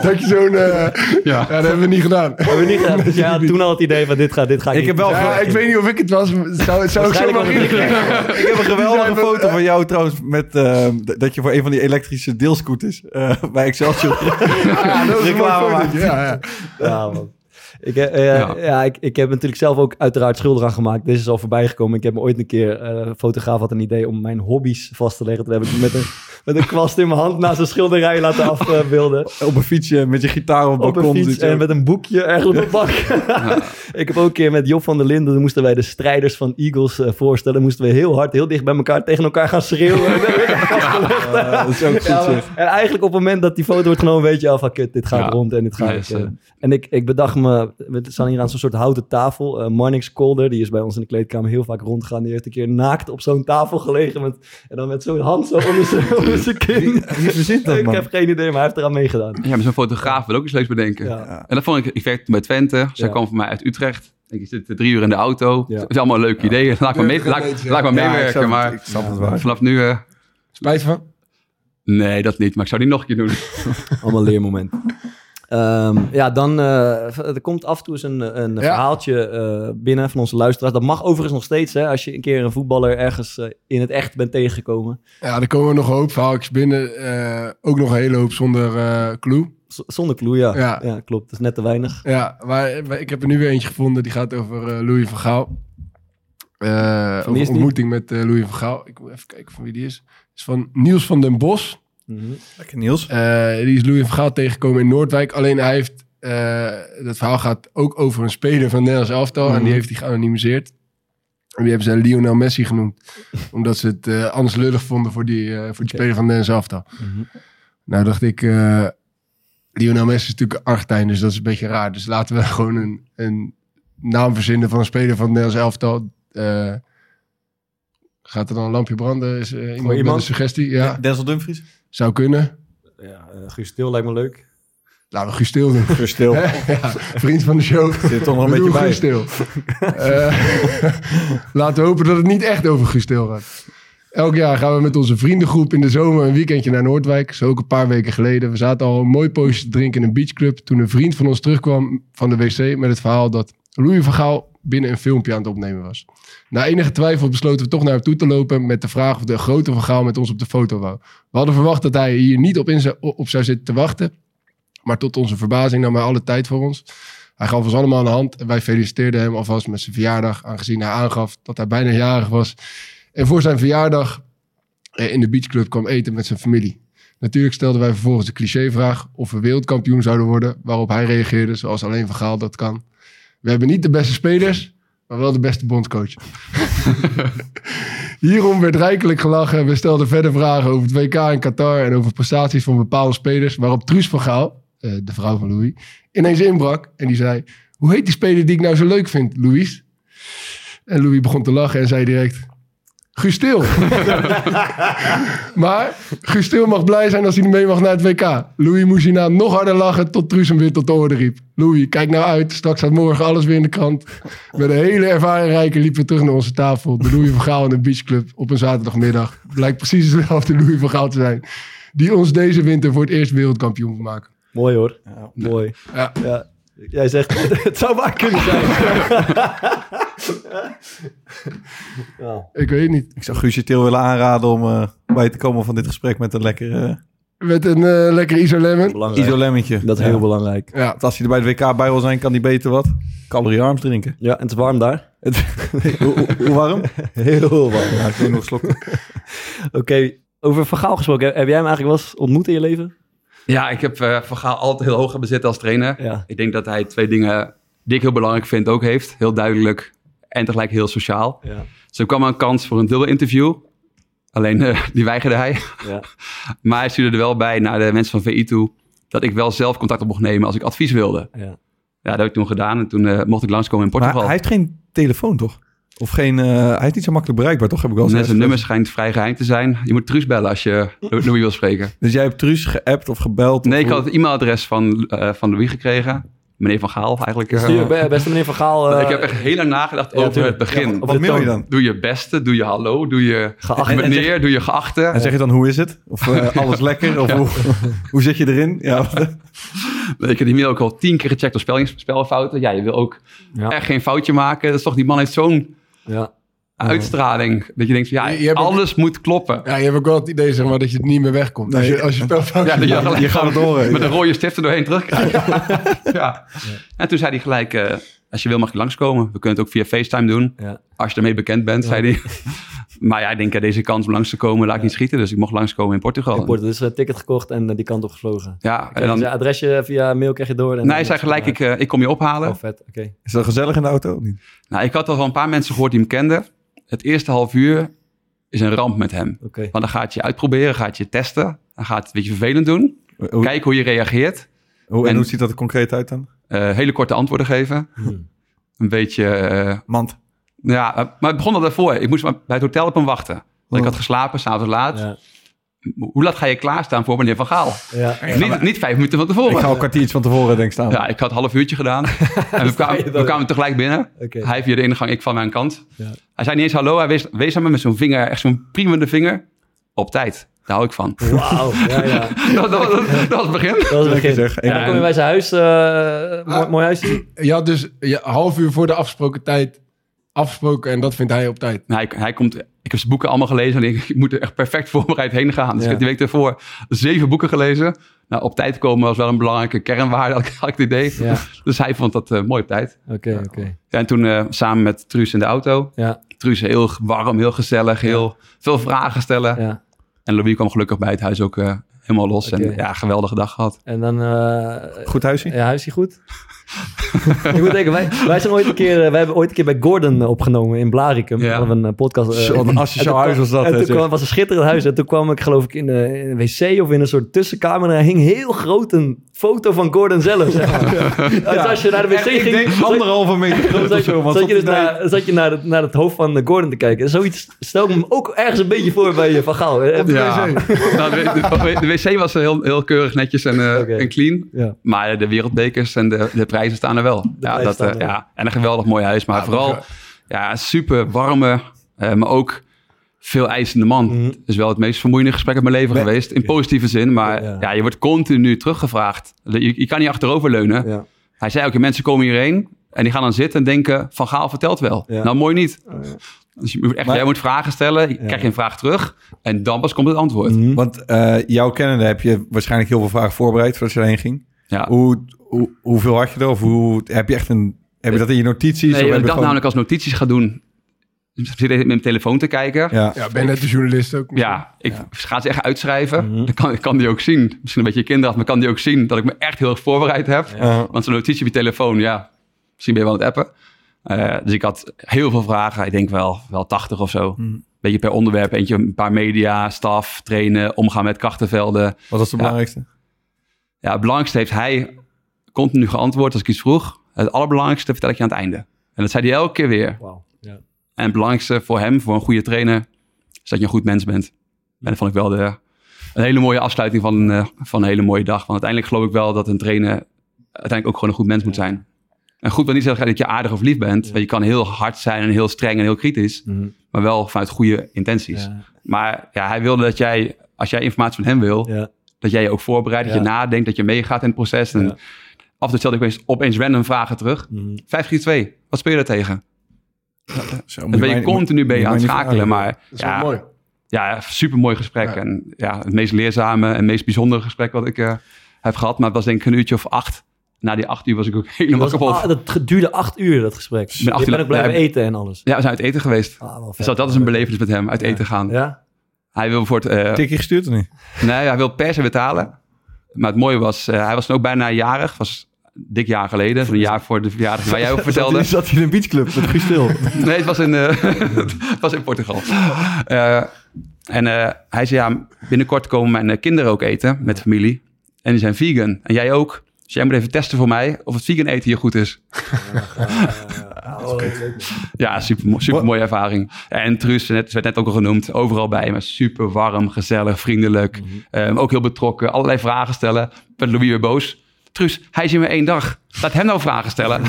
D: dat je zo'n... eh, ja. dat hebben we niet gedaan.
A: Hebben we niet gedaan. Dus jij had toen al het idee van dit ga, dit ga ik
E: Ik
A: niet
E: heb wel-
A: doen.
D: Ja, ik weet niet of ik het was. maar zou, zou
A: was het
D: in
A: niet.
E: Ik heb een geweldige foto
D: wel-
E: van jou trouwens met eh, dat je voor een van die elektrische deelscooters eh, bij Excelsior
D: Ja, dat een mooi fotootje. Ja, ja.
A: Ja, man. Ik, eh, ja.
F: Ja.
A: ik, ik heb natuurlijk zelf ook uiteraard schuldig aan gemaakt. Deze is al voorbij gekomen. Ik heb me ooit een keer... eh, een fotograaf had een idee om mijn hobby's vast te leggen. Toen heb ik met een, met een kwast in mijn hand naast een schilderij laten afbeelden.
E: op een fietsje met je gitaar op het
A: op een
E: balkon.
A: fiets
E: je.
A: en met een boekje ergens op de bank. ik heb ook een keer met Job van der Linden, dan moesten wij de strijders van Eagles eh, voorstellen. Moesten we heel hard, heel dicht bij elkaar tegen elkaar gaan schreeuwen.
E: Ja, dat is ook goed
A: maar- en eigenlijk op het moment dat die foto wordt genomen, weet je al van kut, dit gaat rond en dit gaat. Eh, en ik, ik bedacht me, we staan hier aan zo'n soort houten tafel. Eh Marnix Kolder, die is bij ons in de kleedkamer heel vaak rondgegaan. Die heeft een keer naakt op zo'n tafel gelegen. Met, en dan met zo'n hand zo onder zijn, onder zijn kin.
E: Wie verzint dat,
A: ik
E: man?
A: heb geen idee, maar hij heeft eraan meegedaan.
F: Ja, maar zo'n fotograaf wil ook iets leuks bedenken.
A: Ja.
F: En dat vond ik, ik werkte bij Twente. Zij
A: Ja.
F: kwam van mij uit Utrecht. Ik zit drie uur in de auto.
A: Ja.
F: Dat is allemaal leuke ideeën. Laat maar, mee, laat,
E: ik
F: meewerken.
E: het,
F: maar
E: ik snap het waar.
F: vanaf nu... eh,
D: Spijt van?
F: nee, dat niet. Maar ik zou die nog een keer doen.
A: Allemaal leermomenten. Ehm, ja, dan eh, er komt af en toe eens een, een
D: Ja.
A: verhaaltje eh, binnen van onze luisteraars. Dat mag overigens nog steeds, hè, als je een keer een voetballer ergens eh, in het echt bent tegengekomen.
D: Ja, er komen nog een hoop verhaaltjes binnen. Ook nog een hele hoop zonder clue.
A: Z- zonder clue, ja.
D: Ja.
A: ja. klopt. Dat is net te weinig.
D: Ja, maar ik heb er nu weer eentje gevonden. Die gaat over Louis van Gaal. Over ontmoeting met Louis van Gaal. Ik moet even kijken van wie die is. Het is van Niels van den Bos.
A: Mhm.
E: Lekker Niels.
D: Eh, die is Louis van Gaal tegengekomen in Noordwijk. Alleen hij heeft... eh dat verhaal gaat ook over een speler van Nederlands elftal. En
A: Mhm.
D: die heeft hij geanonimiseerd. En die hebben ze Lionel Messi genoemd. omdat ze het eh, anders lullig vonden voor die, eh, voor die speler van Nederlands elftal.
A: Mhm.
D: Nou dacht ik... eh, Lionel Messi is natuurlijk een Argentijn, dus dat is een beetje raar. Dus laten we gewoon een, een naam verzinnen van een speler van het Nederlands elftal. Eh, gaat er dan een lampje branden? Is eh, iemand, met een suggestie? Ja,
E: Denzel Dumfries.
D: Zou kunnen.
A: Ja, eh, Guus Stil lijkt me leuk.
D: Laten we Guus Stil doen.
E: Stil.
D: ja, vriend van de show.
E: Zit toch nog een beetje bij.
D: Guus Stil. Eh, laten we hopen dat het niet echt over Guus Stil gaat. Elk jaar gaan we met onze vriendengroep in de zomer een weekendje naar Noordwijk. Zo ook een paar weken geleden. We zaten al een mooi poosje te drinken in een beachclub. Toen een vriend van ons terugkwam van de wc met het verhaal dat Louis van Gaal binnen een filmpje aan het opnemen was. Na enige twijfel besloten we toch naar hem toe te lopen met de vraag of de grote van Gaal met ons op de foto wou. We hadden verwacht dat hij hier niet op, in zou, op zou zitten te wachten. Maar tot onze verbazing nam hij alle tijd voor ons. Hij gaf ons allemaal een hand en wij feliciteerden hem alvast met zijn verjaardag, aangezien hij aangaf dat hij bijna jarig was. En voor zijn verjaardag eh, in de beachclub kwam eten met zijn familie. Natuurlijk stelden wij vervolgens de clichévraag of we wereldkampioen zouden worden, waarop hij reageerde zoals alleen Van Gaal dat kan. We hebben niet de beste spelers, maar wel de beste bondscoach. Hierom werd rijkelijk gelachen. We stelden verder vragen over het WK in Qatar en over prestaties van bepaalde spelers. Waarop Truus van Gaal, eh, de vrouw van Louis, ineens inbrak. En die zei, hoe heet die speler die ik nou zo leuk vind, Louis? En Louis begon te lachen en zei direct, Guus Til. maar Guus Til mag blij zijn als hij mee mag naar het WK. Louis moest hierna nog harder lachen tot Truus hem weer tot de orde riep. Louis, kijk nou uit. Straks staat morgen alles weer in de krant. Met een hele ervaren rijke liepen we terug naar onze tafel. De Louis van Gaal in de beachclub op een zaterdagmiddag. Blijkt precies dezelfde Louis van Gaal te zijn. Die ons deze winter voor het eerst wereldkampioen moet maken.
A: Mooi hoor. Mooi.
D: Ja.
A: Ja. Jij zegt, het zou waar kunnen zijn. ja.
D: Ik weet niet.
E: Ik zou Guusje Til willen aanraden om eh, bij te komen van dit gesprek met een lekker uh,
D: Met een eh lekker.
A: Belangrijk.
E: isolemmetje.
A: Dat is heel belangrijk.
D: Ja.
E: Want Als hij er bij het WK bij wil zijn, kan hij beter wat caloriearms drinken.
A: Ja, en het is warm daar.
E: Het- hoe, hoe- hoe warm?
A: Heel warm.
E: Ja, ik neem nog.
A: Oké, over Vergaal gesproken. Heb jij hem eigenlijk wel eens ontmoet in je leven?
F: Ja, ik heb eh Van Gaal altijd heel hoog hebben zitten als trainer.
A: Ja.
F: Ik denk dat hij twee dingen die ik heel belangrijk vind ook heeft. Heel duidelijk en tegelijk heel sociaal.
A: Ja.
F: Dus er kwam een kans voor een dubbel interview. Alleen eh, die weigerde hij.
A: ja.
F: Maar hij stuurde er wel bij naar de mensen van VI toe... dat ik wel zelf contact op mocht nemen als ik advies wilde.
A: ja.
F: Ja, dat heb ik toen gedaan. En toen eh, mocht ik langskomen in
E: Maar
F: Portugal.
E: hij heeft geen telefoon, toch? Of geen... eh, hij is niet zo makkelijk bereikbaar, toch? Heb ik wel eens
F: Net zijn nummer schijnt vrij geheim te zijn. Je moet Truus bellen als je Louis wil spreken.
E: Dus jij hebt Truus geappt of gebeld?
F: Nee,
E: of
F: ik had het e-mailadres van, eh, van Louis gekregen. Meneer Van Gaal eigenlijk. eh.
A: Beste meneer Van Gaal. eh,
F: ik heb echt heel lang nagedacht
A: ja,
F: over
A: tuurlijk.
F: het begin.
A: Ja,
E: Wat mail je dan?
F: Doe je beste, doe je hallo, doe je
A: Geachte.
F: meneer, doe je geachte.
E: En zeg je dan, hoe is het? Of eh, alles lekker? Of hoe, hoe zit je erin? Ja,
F: Ik heb die mail ook al tien keer gecheckt op spelfouten. Ja, je wil ook
A: Ja.
F: echt geen foutje maken. Dat is toch, die man heeft zo'n
A: Ja.
F: uitstraling. Dat je denkt, van, ja,
D: Je- je hebt ook-
F: alles moet kloppen.
D: Ja, je hebt ook wel het idee zeg maar, dat je het niet meer wegkomt. Als je, als je spelfout
F: Ja, dat je,
E: gaat het horen.
F: Met een rode stift er doorheen terugkrijgt. ja. En toen zei hij gelijk, eh, als je wil mag je langskomen. We kunnen het ook via FaceTime doen.
A: Ja.
F: Als je ermee bekend bent, zei hij. maar ja, ik denk, eh, deze kans om langs te komen, laat ik niet schieten. Dus ik mocht langskomen in Portugal.
A: Ik word dus een ticket gekocht en eh, die kant op gevlogen.
F: ja,
A: En dan... Je adresje via mail krijg je door. En
F: nee, hij zei gelijk, ik, eh, ik kom je ophalen.
A: Oh, vet. Oké.
E: Is dat gezellig in de auto? of niet?
F: Nou, ik had al van een paar mensen gehoord die hem kenden. Het eerste half uur is een ramp met hem.
A: Oké.
F: Want dan gaat je uitproberen, gaat je testen. Dan gaat het een beetje vervelend doen.
E: Hoe,
F: Kijken hoe je reageert.
E: hoe, en
F: en-
E: hoe ziet dat er concreet uit dan?
F: Eh, hele korte antwoorden geven.
A: Hmm.
F: Een beetje... eh,
E: Mand.
F: Ja, eh, maar het begon al daarvoor. Ik moest bij het hotel op hem wachten. Want ik
E: Oh.
F: had geslapen, s'avonds laat.
A: Ja.
F: Hoe laat ga je klaarstaan voor meneer Van Gaal?
A: Ja.
F: Niet, niet vijf minuten van
E: Ik
F: tevoren.
E: ga al een kwartiertje van tevoren denk ik staan.
F: Ja, ik had een half uurtje gedaan. en we kwamen, we kwamen tegelijk binnen. Hij via de ingang, ik van mijn kant.
A: Ja.
F: Hij zei niet eens hallo, hij wees, wees aan me met zo'n vinger, echt zo'n priemende vinger. Op tijd. Daar hou ik van.
A: Wauw. Ja, ja.
F: dat, dat, dat, dat was het begin.
A: Dat was het begin.
E: zeg.
A: En dan kom je bij zijn huis. eh, mooi, mooi huis.
D: Je had dus je half uur voor de afgesproken tijd afgesproken en dat vindt hij op tijd.
F: Nou, hij, hij komt, ik heb zijn boeken allemaal gelezen en ik, ik moet er echt perfect voorbereid heen gaan. Dus
A: Ja.
F: ik heb die week ervoor zeven boeken gelezen. Nou, op tijd komen was wel een belangrijke kernwaarde, had ik, had ik het idee.
A: Ja.
F: Dus hij vond dat eh, mooi op tijd.
A: Oké, oké.
F: Ja, en toen eh, samen met Truus in de auto.
A: Ja,
F: Truus heel warm, heel gezellig, heel veel vragen stellen.
A: ja.
F: En Louis kwam gelukkig bij het huis ook eh, helemaal los. En ja, geweldige dag gehad.
A: En dan... eh,
E: Goed huisje?
A: ja, huis is goed? ik moet denken, wij, wij zijn ooit een keer... eh, wij hebben ooit een keer bij Gordon eh, opgenomen in Blarikum.
F: Ja.
A: We een eh, podcast.
E: Zo, wat een asociaal huis was dat,
A: En toen kwam, was een schitterend huis. En toen kwam ik geloof ik in, in een wc of in een soort tussenkamer. En er hing heel groot een foto van Gordon zelf. Zeg maar. Dus als je naar de wc ging...
E: Ik denk
A: zat-
E: anderhalve meter groot
A: Zat,
E: zo.
A: zat je dus naar, zat je naar, het, naar het hoofd van Gordon te kijken. En zoiets stel me ook ergens een beetje voor bij je Van Gaal.
F: Ja. Nou, de, de- de wc was heel, heel keurig, netjes en,
A: Oké.
F: en clean.
A: Ja.
F: Maar de wereldbekers en de, de prijzen staan er wel. ja, dat, eh,
A: er wel.
F: ja. En een geweldig mooi huis. Maar vooral ja, super warme, eh, maar ook veel eisende man. Het is wel het meest vermoeiende gesprek uit mijn leven geweest. In positieve zin. Maar
A: Ja,
F: ja,
A: ja.
F: je wordt continu teruggevraagd. Je, je kan niet achteroverleunen.
A: Ja.
F: Hij zei ook, mensen komen hierheen en die gaan dan zitten en denken, Van Gaal vertelt wel.
A: Ja.
F: Nou, mooi niet.
A: Oh, ja.
F: Dus je moet echt,
E: Maar-
F: jij moet vragen stellen, je krijg je een vraag terug en dan pas komt het antwoord.
A: Mhm.
E: Want eh jouw kennende heb je waarschijnlijk heel veel vragen voorbereid voordat je erheen ging.
F: Ja.
E: Hoe, hoe, hoeveel had je er? Of hoe, heb je echt een... Heb je dat in je notities?
F: Nee,
E: of heb
F: ik
E: je
F: dacht
E: gewoon-
F: namelijk als notities ga doen, ik zit met mijn telefoon te kijken. Ja,
E: Ja.
D: Ja, ben net de journalist ook.
F: ik ga ze echt uitschrijven.
A: Mhm.
F: Dan kan, kan die ook zien. Misschien een beetje kinderachtig, maar kan die ook zien dat ik me echt heel erg voorbereid heb.
E: Ja.
F: Want zo'n notitie op je telefoon, ja, misschien ben je wel aan het appen. Eh, dus ik had heel veel vragen. Ik denk wel, wel 80 of zo.
E: Mhm.
F: beetje per onderwerp. Eentje een paar media, staf, trainen, omgaan met krachtenvelden.
E: Wat was het
F: Ja.
E: belangrijkste?
F: Ja, het belangrijkste heeft hij continu geantwoord als ik iets vroeg. Het allerbelangrijkste vertel ik je aan het einde. En dat zei hij elke keer weer.
A: Ja.
F: En het belangrijkste voor hem, voor een goede trainer, is dat je een goed mens bent. En dat vond ik wel de, een hele mooie afsluiting van, eh, van een hele mooie dag. Want uiteindelijk geloof ik wel dat een trainer uiteindelijk ook gewoon een goed mens moet zijn. En goed wil niet zeggen dat je aardig of lief bent. Want je kan heel hard zijn en heel streng en heel kritisch.
A: Mhm.
F: Maar wel vanuit goede intenties.
A: Ja.
F: Maar ja, hij wilde dat jij, als jij informatie van hem wil,
A: Ja.
F: dat jij je ook voorbereidt, dat je nadenkt, dat je meegaat in het proces. En. Af en toe ik opeens, opeens random vragen terug.
A: Mhm.
F: 5-3-2, wat speel je daar tegen?
E: Zo,
F: Dan ben je continu ben je aan het schakelen, maar
D: Dat is wel
F: ja,
D: mooi.
F: ja, super mooi gesprek.
D: Ja.
F: En ja, het meest leerzame en meest bijzondere gesprek wat ik eh, heb gehad. Maar het was denk ik een uurtje of acht. Na die acht uur was ik ook helemaal
A: Dat,
F: kapot.
A: ah, dat duurde acht uur, dat gesprek. bent
F: uur-
A: ook blijven
F: ja,
A: eten en alles.
F: Ja, we zijn uit eten geweest.
A: Ah, vet.
F: Dus dat, dat is een belevenis met hem, uit eten gaan.
A: Ja?
F: Hij wil voor het... eh,
E: Tikje gestuurd of niet?
F: nee, hij wil per se betalen. Maar het mooie was, eh, hij was dan ook bijna jarig. was dik jaar geleden. Zo'n jaar voor de verjaardag waar jij ook vertelde.
E: Zat hij in een beachclub met Guus Stil?
F: Nee, het was in, eh, het was in Portugal. Eh, en eh, hij zei, ja, binnenkort komen mijn kinderen ook eten met familie. En die zijn vegan. En jij ook. Dus jij moet even testen voor mij of het vegan eten hier goed is. Ja, super, super mooie ervaring. En Truus, net, werd net ook al genoemd, overal bij me. Super warm, gezellig, vriendelijk. Ehm, ook heel betrokken, allerlei vragen stellen. Werd Louis weer boos. Truus, hij is hier maar één dag. Laat hem nou vragen stellen.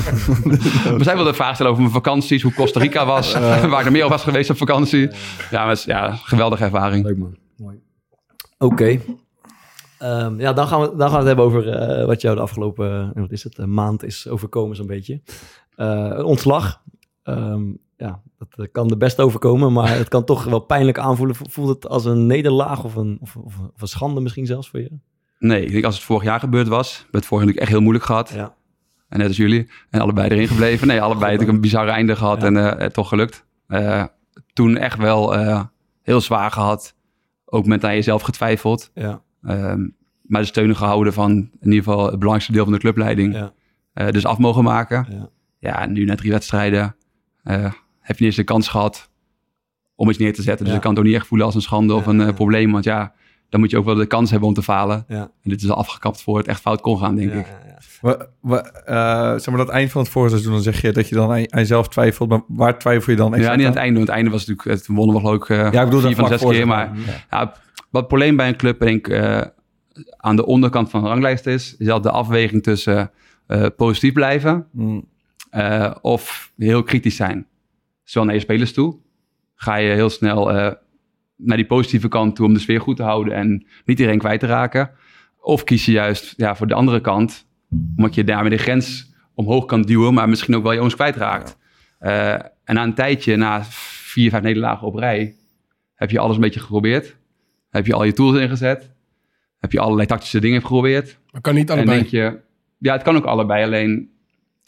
F: maar zij wilde vragen stellen over mijn vakanties, hoe Costa Rica was, waar ik er meer op was geweest op vakantie. Ja, maar is, ja, geweldige ervaring.
A: Leuk man. Mooi. Oké. Ehm, ja, dan gaan, we, dan gaan we het hebben over eh, wat jou de afgelopen eh, wat is het, een maand is overkomen zo'n beetje. Eh, een ontslag. Ehm, ja, dat kan de best overkomen, maar het kan toch wel pijnlijk aanvoelen. Voelt het als een nederlaag of een, of, of, of een schande misschien zelfs voor je?
F: Nee, ik denk als het vorig jaar gebeurd was, werd het vorig jaar echt heel moeilijk gehad.
A: Ja.
F: En net als jullie. En allebei erin gebleven. Nee, allebei natuurlijk een bizarre einde gehad
A: Ja.
F: en het toch gelukt. Eh, toen echt wel heel zwaar gehad. Ook met aan jezelf getwijfeld.
A: Ja,
F: Ehm, maar de steun gehouden van in ieder geval het belangrijkste deel van de clubleiding.
A: ja,
F: dus af mogen maken.
A: ja.
F: Ja, nu na drie wedstrijden heb je niet eens de kans gehad om iets neer te zetten. Dus ik kan het ook niet echt voelen als een schande of een probleem. Want ja, dan moet je ook wel de kans hebben om te falen.
A: ja.
F: En dit is al afgekapt voor het echt fout kon gaan, denk
A: ja,
F: ik.
A: ja, ja.
E: Wa- eh, zeg maar dat eind van het voorseizoen, dan zeg je dat je dan aan, aan jezelf twijfelt. Maar waar twijfel je dan
F: Ja,
E: extra
F: niet aan het einde. Want het einde was natuurlijk, het wonnen we geloof ik eh,
E: Ja, ik bedoel
F: vier van zes keer. Maar ja, wat het probleem bij een club, denk ik, eh, aan de onderkant van de ranglijst is, is dat de afweging tussen eh, positief blijven
E: Mm.
F: eh, of heel kritisch zijn. Zowel naar je spelers toe. Ga je heel snel eh, naar die positieve kant toe om de sfeer goed te houden en niet iedereen kwijt te raken. Of kies je juist ja, voor de andere kant, omdat je daarmee de grens omhoog kan duwen, maar misschien ook wel je jongens kwijtraakt. Eh, en na een tijdje, na vier, vijf nederlagen op rij, heb je alles een beetje geprobeerd. Heb je al je tools ingezet. Heb je allerlei tactische dingen geprobeerd.
D: Maar kan niet
F: En
D: allebei.
F: denk je, ja, het kan ook allebei. Alleen,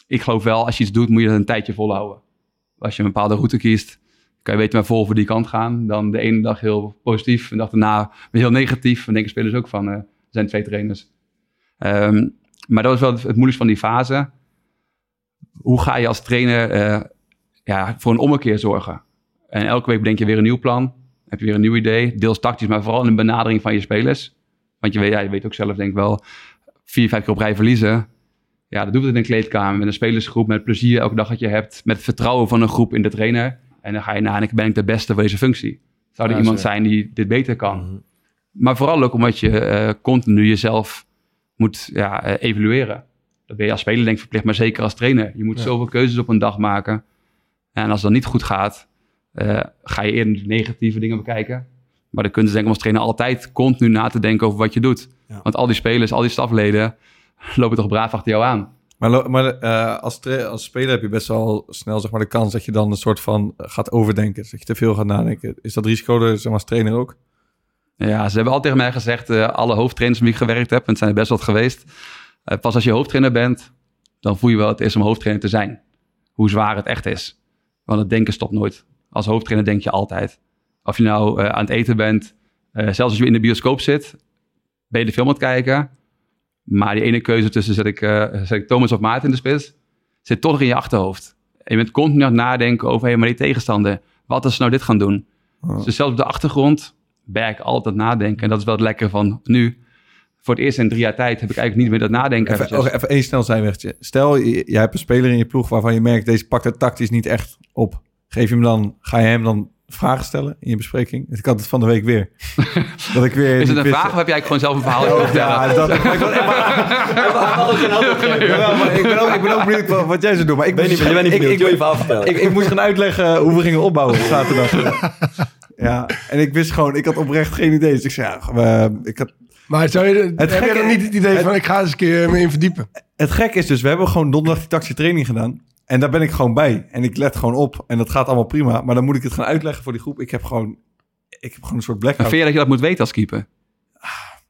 F: ik geloof wel, als je iets doet, moet je dat een tijdje volhouden. Als je een bepaalde route kiest, kan je weten maar vol over die kant gaan. Dan de ene dag heel positief, en de dag daarna heel negatief. En denken spelers ook van, eh, er zijn twee trainers. Ehm, maar dat was wel het, moeilijkste van die fase. Hoe ga je als trainer eh, ja, voor een ommekeer zorgen? En elke week bedenk je weer een nieuw plan. Heb je weer een nieuw idee. Deels tactisch, maar vooral in een benadering van je spelers. Want je weet, ja, weet ook zelf denk ik wel, vier, vijf keer op rij verliezen. Ja, dat doet het in een kleedkamer met een spelersgroep, met plezier elke dag dat je hebt, met het vertrouwen van een groep in de trainer. En dan ga je na en ik ben ik de beste voor deze functie. Zou er
E: Ja,
F: iemand zijn die dit beter kan?
A: Mhm.
F: Maar vooral ook omdat je eh, continu jezelf moet ja, eh, evalueren. Dat ben je als speler denk ik verplicht, maar zeker als trainer. Je moet
D: Ja.
F: zoveel keuzes op een dag maken. En als dat niet goed gaat, eh, ga je eerder de negatieve dingen bekijken. Maar de kunst is denk ik om als trainer altijd continu na te denken over wat je doet.
A: Ja.
F: Want al die spelers, al die stafleden lopen toch braaf achter jou aan.
E: Maar, maar eh, als, als speler heb je best wel snel zeg maar, de kans dat je dan een soort van gaat overdenken. Dat je te veel gaat nadenken. Is dat risico er zeg maar, als trainer ook?
F: Ja, ze hebben al tegen mij gezegd, eh, alle hoofdtrainers met wie ik gewerkt heb, en het zijn er best wat geweest. eh, pas als je hoofdtrainer bent, dan voel je wel het is om hoofdtrainer te zijn. Hoe zwaar het echt is. Want het denken stopt nooit. Als hoofdtrainer denk je altijd. Of je nou aan het eten bent, zelfs als je in de bioscoop zit, ben je de film aan het kijken. Maar die ene keuze tussen zet ik, eh, zet ik Thomas of Maarten in de spits, zit toch nog in je achterhoofd. En je bent continu aan het nadenken over, hé, maar die tegenstander, wat als ze nou dit gaan doen?
E: Oh.
F: Dus zelfs op de achtergrond ben ik altijd nadenken. En dat is wel het lekker van nu. Voor het eerst in drie jaar tijd heb ik eigenlijk niet meer dat nadenken.
E: Even,
F: eventjes.
E: oh, even één snel zijwegje. Stel, jij hebt een speler in je ploeg waarvan je merkt... deze pakt het tactisch niet echt op. Geef je hem dan, ga je hem dan vragen stellen in je bespreking? Ik had het van de week weer. dat ik weer
F: is het een vraag of heb jij eigenlijk gewoon zelf een verhaal vertellen?
E: Ja, dat, maar ik, ben ook, ik ben ook benieuwd wat, wat jij zou doen. Maar ik
A: Ben
E: moest-
A: niet, niet
E: ik-
A: benieuwd.
E: ik-
A: Wil je verhaal vertellen?
E: ik, ik moest gaan uitleggen hoe we gingen opbouwen op zaterdag. Ja, en ik wist gewoon, ik had oprecht geen idee. Dus ik zei, ja, we- ik had,
D: Maar zou je, heb
E: gekke-
D: je dan niet het idee van, ik ga eens een keer me in verdiepen?
E: het gek is dus, we hebben gewoon donderdag die tactische training gedaan. En daar ben ik gewoon bij. En ik let gewoon op. En dat gaat allemaal prima. Maar dan moet ik het gaan uitleggen voor die groep. Ik heb gewoon, ik heb gewoon een soort
F: Maar
E: blackout.
F: vind je dat je dat moet weten als keeper?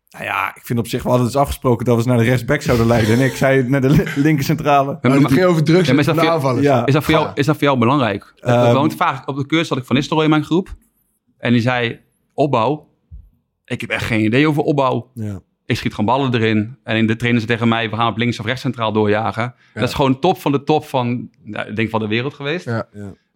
E: Nou ja, ik vind op zich, we hadden dus afgesproken dat we ze naar de rechtsback zouden leiden. En ik zei naar de li- linkercentrale.
D: Maar het ging over drugs
F: Ja, maar is dat veel-
D: aanvallers.
E: Ja.
F: Is dat voor jou, is dat voor jou belangrijk?
E: Ehm,
F: Want vaak op de cursus had ik Van Nistelrooy in mijn groep. En die zei, opbouw. Ik heb echt geen idee over opbouw.
A: Ja.
F: Ik schiet gewoon ballen erin. En de trainer zei tegen mij, we gaan op links of rechts centraal doorjagen. Dat is gewoon top van de top van, ik denk van de wereld geweest.
D: Ja.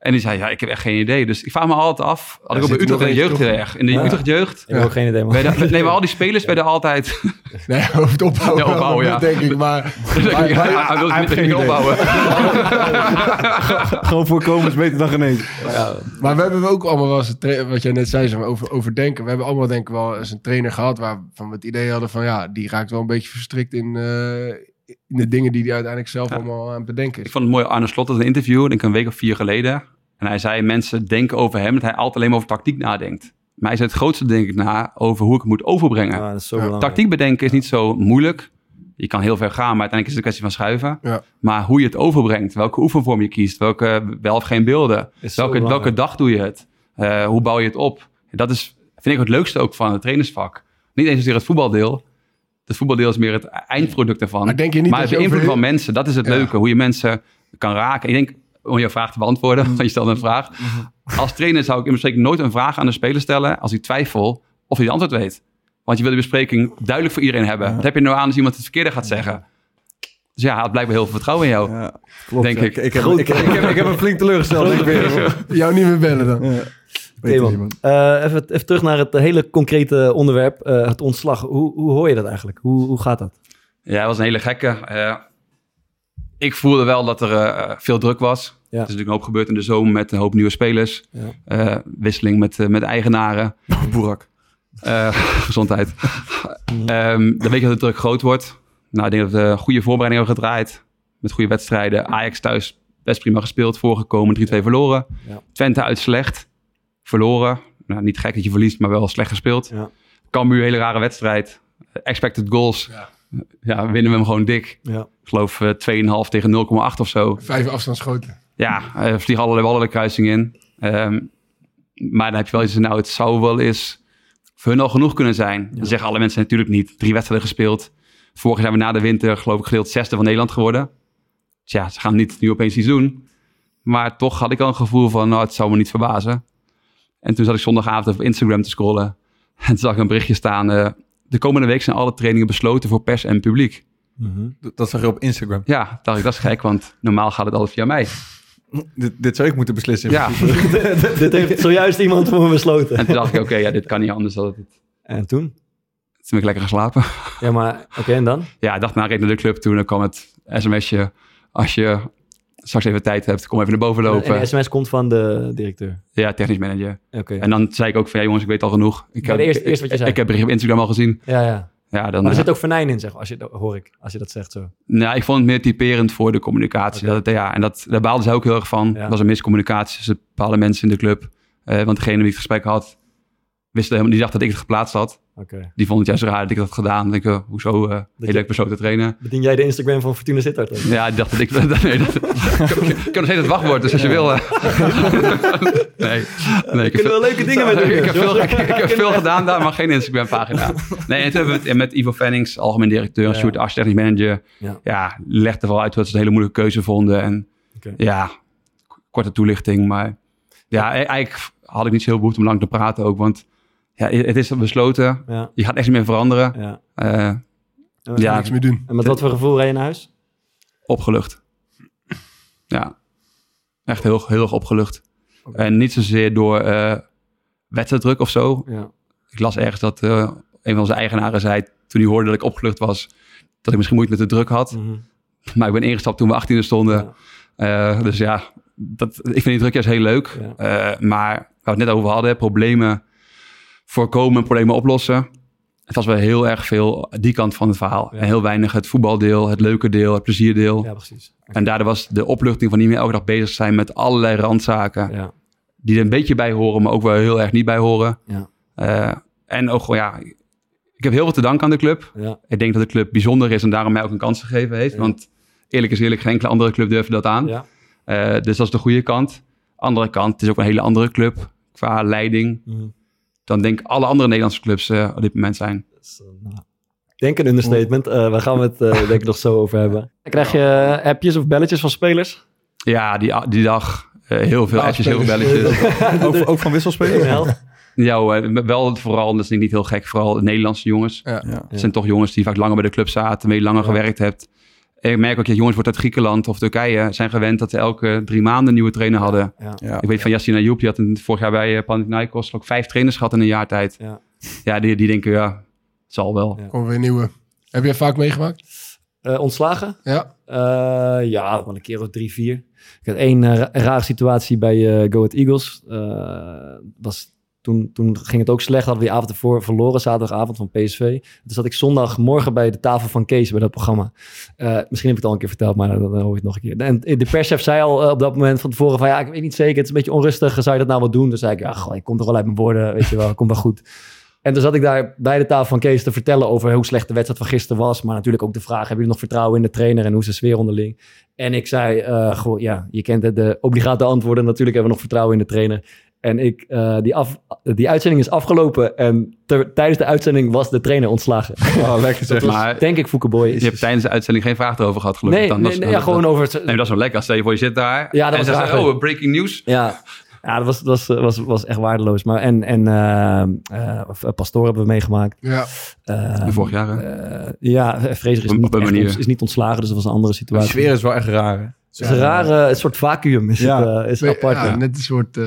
A: Ja.
F: En die zei, ja, ik heb echt geen idee. Dus ik vraag me altijd af, had
D: Ja,
F: ik op de Utrecht in de jeugd. In de
A: Ja.
F: Utrecht jeugd.
A: Ik heb ook geen idee, man.
F: werden- nee, maar al die spelers werden altijd...
D: Nee, over het opbouwen,
F: Ja, opbouwen, ja.
D: denk ik. Maar, maar,
F: Ja,
D: maar-
F: hij wil het
E: geen
F: niet
E: idee.
F: opbouwen.
E: gewoon voorkomen is beter dan genezen.
D: maar we hebben ook allemaal wel eens, wat jij net zei, over, over denken. We hebben allemaal denk ik wel eens een trainer gehad waarvan we het idee hadden van, ja, die raakt wel een beetje verstrikt in, eh, in de dingen die hij uiteindelijk zelf allemaal aan het bedenken
F: Ik
D: is.
F: vond het mooi, Arne Slot had een interview, denk ik een week of vier geleden. En hij zei, mensen denken over hem dat hij altijd alleen maar over tactiek nadenkt. Maar hij zei het grootste denk ik na over hoe ik het moet overbrengen.
A: Ja, dat is zo
D: Ja.
A: belangrijk.
F: Tactiek bedenken is niet zo moeilijk. Je kan heel ver gaan, maar uiteindelijk is het een kwestie van schuiven.
D: Ja.
F: Maar hoe je het overbrengt, welke oefenvorm je kiest, welke wel of geen beelden,
A: Is
F: welke, welke dag doe je het, Eh, hoe bouw je het op. Dat is, vind ik het leukste ook van het trainersvak. Niet eens zozeer het voetbaldeel. Het voetbaldeel is meer het eindproduct ervan.
D: Maar denk je niet
F: maar
D: dat over-
F: van mensen, dat is het
D: Ja.
F: leuke. Hoe je mensen kan raken. Ik denk, om je vraag te beantwoorden, want je stelde een vraag. Als trainer zou ik in bespreking nooit een vraag aan de speler stellen... als ik twijfel of hij de antwoord weet. Want je wil de bespreking duidelijk voor iedereen hebben. Wat heb je nou aan als iemand het verkeerde gaat zeggen? Dus ja, hij had blijkelijk heel veel vertrouwen in jou.
E: Ja, klopt.
F: Denk
E: ja.
F: ik.
E: Ik, heb, ik, ik, heb, ik heb hem flink teleurgesteld. Ik weer.
D: Jou niet meer bellen dan.
E: Ja.
A: Man. Eh, even, even terug naar het hele concrete onderwerp, eh, het ontslag. Hoe, hoe hoor je dat eigenlijk? Hoe, hoe gaat dat?
F: Ja, hij was een hele gekke. Eh, ik voelde wel dat er eh, veel druk was. Er is natuurlijk een hoop gebeurd in de zomer met een hoop nieuwe spelers.
A: Ja.
F: Eh, wisseling met, eh, met eigenaren.
E: Boerak.
F: Eh, gezondheid. Ehm, dan weet je dat de druk groot wordt. Nou, ik denk dat we goede voorbereiding hebben gedraaid. Met goede wedstrijden. Ajax thuis best prima gespeeld. Voorgekomen, 3-2 verloren.
A: Ja.
F: Twente uit slecht. Verloren. Nou, niet gek dat je verliest, maar wel slecht gespeeld.
A: Ja.
F: Cambuur, hele rare wedstrijd. Expected goals.
D: Ja.
F: Ja, winnen we hem gewoon dik.
A: Ja.
F: Ik geloof eh, 2,5 tegen 0,8 of zo.
D: Vijf afstandsschoten.
F: Ja, eh vliegen allerlei ballen de kruising in. Ehm, maar dan heb je wel iets, nou, het zou wel eens voor hun al genoeg kunnen zijn. Dan zeggen alle mensen natuurlijk niet. Drie wedstrijden gespeeld. Vorig jaar zijn we na de winter, geloof ik, gedeeld zesde van Nederland geworden. Dus ja, ze gaan niet nu opeens iets doen. Maar toch had ik al een gevoel van, nou, het zou me niet verbazen. En toen zat ik zondagavond op Instagram te scrollen. En toen zag ik een berichtje staan. eh, de komende week zijn alle trainingen besloten voor pers en publiek.
E: Dat- Dat zag je op Instagram.
F: Ja, dacht ik, dat is gek, want normaal gaat het altijd via mij.
E: Dit, dit zou ik moeten beslissen.
F: Ja,
A: Dit heeft zojuist iemand voor me besloten.
F: en toen dacht ik, oké, ja, dit kan niet anders dan het.
A: En toen?
F: Toen ben ik lekker geslapen.
A: Ja, maar oké, en dan?
F: Ja, ik dacht, nou, reed naar de club toen. Dan kwam het sms'je. Als je straks even tijd hebt, kom even naar boven lopen.
A: En de sms komt van de directeur.
F: Ja, technisch manager.
A: Oké.
F: En dan zei ik ook van, ja jongens, ik weet al genoeg. Ik heb,
A: de eerste- eerste wat je zei.
F: Ik heb bericht op Instagram al gezien.
A: Ja, ja.
F: Ja, dan,
A: Maar er
F: eh,
A: zit ook venijn in, zeg, als je, hoor ik, als je dat zegt zo.
F: nou, ik vond het meer typerend voor de communicatie. Dat het, ja, en dat, daar baalden ze ook heel erg van.
A: Ja.
F: Er was een miscommunicatie tussen bepaalde mensen in de club. Eh, want degene die het gesprek had, wist helemaal, die dacht dat ik het geplaatst had. Die vond het juist raar dat ik dat had gedaan. Dan denk ik, eh, hoezo? heel leuk persoon te trainen.
A: Bedien jij de Instagram van Fortuna Sittard?
F: Ja, ik dacht dat ik... nee, dat, ik kan nog steeds het wachtwoord, dus als je wil... eh. nee, nee, ik heb
A: wel leuke dingen met doen.
F: ik heb veel, ik, ik heb veel gedaan daar, maar geen Instagram-pagina. Nee, en toen hebben we het met Ivo Fennings, algemeen directeur,
A: Ja.
F: Sjoerd technisch manager.
A: Ja.
F: Ja. legde wel uit dat ze het een hele moeilijke keuze vonden. En ja, korte toelichting. Maar ja, e- eigenlijk had ik niet zo heel behoefte om lang te praten ook. Want ja, het is besloten.
A: Ja,
F: Je gaat echt niet meer veranderen.
A: ja.
F: Eh,
A: Ja.
F: Ja.
D: Niks meer doen.
A: En met wat voor gevoel rij je naar huis?
F: opgelucht. Ja, echt heel, heel erg opgelucht. En niet zozeer door, eh, wedstrijddruk of zo.
A: Ja.
F: Ik las ergens dat eh, een van onze eigenaren zei, toen hij hoorde dat ik opgelucht was, dat ik misschien moeite met de druk had.
A: Mhm.
F: Maar ik ben ingestapt toen we 18e stonden. Eh, dus ja, dat, ik vind die druk juist heel leuk.
A: Ja.
F: Eh, maar waar we het net over hadden, problemen voorkomen, problemen oplossen. Het was wel heel erg veel die kant van het verhaal.
A: Ja.
F: En heel weinig het voetbaldeel, het leuke deel, het plezierdeel.
A: ja, precies.
F: En daardoor was de opluchting van niet meer elke dag bezig zijn met allerlei randzaken.
A: Ja.
F: Die er een beetje bij horen, maar ook wel heel erg niet bij horen.
A: Ja.
F: Eh, en ook gewoon, ja, ik heb heel veel te danken aan de club.
A: Ja.
F: Ik denk dat de club bijzonder is en daarom mij ook een kans gegeven heeft.
A: Ja.
F: Want eerlijk is eerlijk, geen enkele andere club durfde dat aan.
A: Ja.
F: Eh, dus dat is de goede kant. Andere kant, het is ook een hele andere club qua leiding.
A: Mhm.
F: Dan denk ik alle andere Nederlandse clubs eh, op dit moment zijn.
A: Eh, nou, ik denk een understatement. Eh waar gaan we het eh, denk ik nog zo over hebben. Krijg je appjes of belletjes van spelers?
F: Ja, die, die dag eh, heel veel
D: Ah,
F: appjes, heel veel belletjes.
E: ook, ook van wisselspelers?
F: Ja, hoor, wel vooral, dat is niet heel gek, vooral de Nederlandse jongens.
E: Ja.
F: Het zijn toch jongens die vaak langer bij de club zaten, mee langer
A: Ja.
F: gewerkt hebt. Ik merk ook dat jongens wordt uit Griekenland of Turkije zijn gewend dat ze elke drie maanden een nieuwe trainer hadden.
A: Ja.
E: Ja.
F: Ik weet van Yassine Ayoub, die had een, vorig jaar bij uh, Panathinaikos ook vijf trainers gehad in een jaar tijd.
A: Ja.
F: Ja, die, die denken, ja, het zal wel.
A: Ja.
D: Komen weer nieuwe. Heb jij vaak meegemaakt?
A: Eh, ontslagen?
D: Ja.
A: Eh, ja, wel een keer of drie, vier. Ik had één eh, ra- rare situatie bij eh Go Ahead Eagles. Eh, was toen, toen ging het ook slecht. Hadden we die avond ervoor verloren, zaterdagavond van PSV. Dus zat ik zondagmorgen bij de tafel van Kees bij dat programma. Eh, misschien heb ik het al een keer verteld, maar dan, hoor je het nog een keer. En de perschef zei al eh, op dat moment van tevoren van... ja, ik weet niet zeker, het is een beetje onrustig. Zou je dat nou wel doen? Dus zei ik, ja, goh, ik kom toch wel uit mijn woorden, weet je wel. Komt wel goed. En toen zat ik daar bij de tafel van Kees te vertellen over hoe slecht de wedstrijd van gisteren was. Maar natuurlijk ook de vraag, hebben jullie nog vertrouwen in de trainer en hoe is de sfeer onderling? En ik zei, eh, gewoon, ja, je kent de obligate antwoorden. Natuurlijk hebben we nog vertrouwen in de trainer. En ik, eh, die, af, die uitzending is afgelopen en ter- tijdens de uitzending was de trainer ontslagen.
E: Oh, lekker zeg.
A: Was,
F: Maar-
A: denk ik, Foukeboy.
F: Je hebt tijdens de uitzending geen vraag erover gehad, gelukkig.
A: Nee,
F: dan.
A: nee,
F: Dat is-
A: nee, ja, gewoon
F: dat-
A: over het...
F: Nee, dat is wel lekker. Stel je voor, je zit daar.
A: Ja, dat
F: en
A: was
F: ze zeggen, oh, breaking news.
A: Ja, ja dat was, was, was, was echt waardeloos. Maar en, en eh, eh, Pastoor hebben we meegemaakt.
D: Ja.
A: Eh,
F: Vorig jaar, hè?
A: eh, ja, Fraser is niet, echt is niet ontslagen, dus dat was een andere
E: De
A: situatie.
E: sfeer is wel echt raar. hè?
A: Het is een rare een soort vacuüm. Is
E: Ja.
A: het, is apart.
D: ja,
A: Ja.
D: net een soort...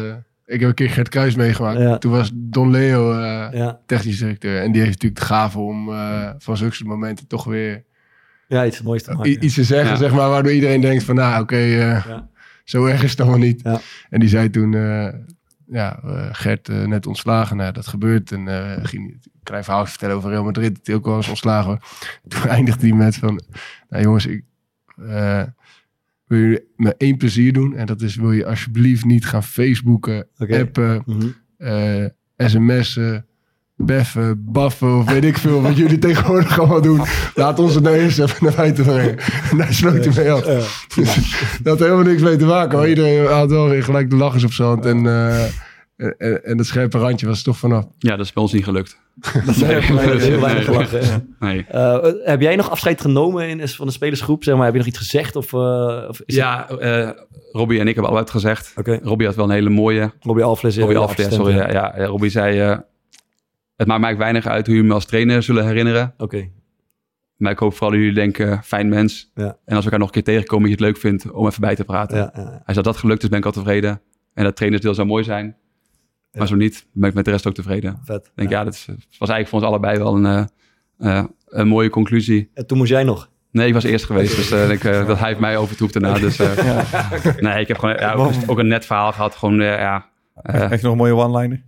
D: eh, ik heb een keer Gert Kruis meegemaakt.
A: Ja.
D: Toen was Don Leo eh,
A: Ja.
D: technisch directeur. En die heeft natuurlijk de gave om eh, van zulke momenten toch weer
A: ja, iets moois te maken.
D: i- iets te zeggen,
F: Ja.
D: zeg maar, waardoor iedereen denkt van, nou, oké, eh,
A: Ja.
D: zo erg is het wel niet.
A: Ja.
D: En die zei toen, eh, ja, eh, Gert eh, net ontslagen, nou, dat gebeurt. En eh, ging klein verhaal vertellen over Real Madrid, dat hij ook wel eens ontslagen. Toen eindigde hij met van, nou jongens, ik eh, wil je me één plezier doen. En dat is, wil je alsjeblieft niet gaan Facebooken, appen,
A: Mhm.
D: eh, sms'en, beffen, baffen of weet ik veel wat jullie tegenwoordig allemaal doen. Laat ons het nou eerst even naar buiten brengen. En daar sloot hij mee af. dat had helemaal niks mee te maken. Maar iedereen had wel weer gelijk de lachers op zand. En, eh, en, en, het scherpe randje was er toch vanaf.
F: Ja, dat is bij ons niet gelukt.
A: Er is heel weinig gelachen.
F: Nee.
A: Eh, heb jij nog afscheid genomen in, van de spelersgroep? Zeg maar, heb je nog iets gezegd? Of, eh, of is
F: Ja, eh Robbie en ik hebben allebei het gezegd.
A: het- Oké,
F: Robbie had wel een hele mooie...
A: Robbie Alfles.
F: Robbie
A: assistent,
F: sorry. Ja, ja, Robbie zei... eh, het maakt mij weinig uit hoe jullie me als trainer zullen herinneren.
A: Oké,
F: Maar ik hoop vooral dat jullie denken, fijn mens.
A: Ja.
F: En als we elkaar nog een keer tegenkomen, dat je het leuk vindt om even bij te praten.
A: ja, ja, ja.
F: Als dat dat gelukt is, ben ik al tevreden. En dat trainersdeel zou mooi zijn. Maar zo niet, ben ik met de rest ook tevreden.
A: vet.
F: Ik denk, ja, dat is, was eigenlijk voor ons allebei wel een, eh, eh, een mooie conclusie.
A: En toen moest jij nog.
F: Nee, ik was eerst geweest, dus eh, ik, dat hij heeft mij overtoept daarna. Dus, eh, Nee, ik heb gewoon ja, ook, ook een net verhaal gehad. Gewoon, eh, ja,
E: Echt nog een mooie one-liner?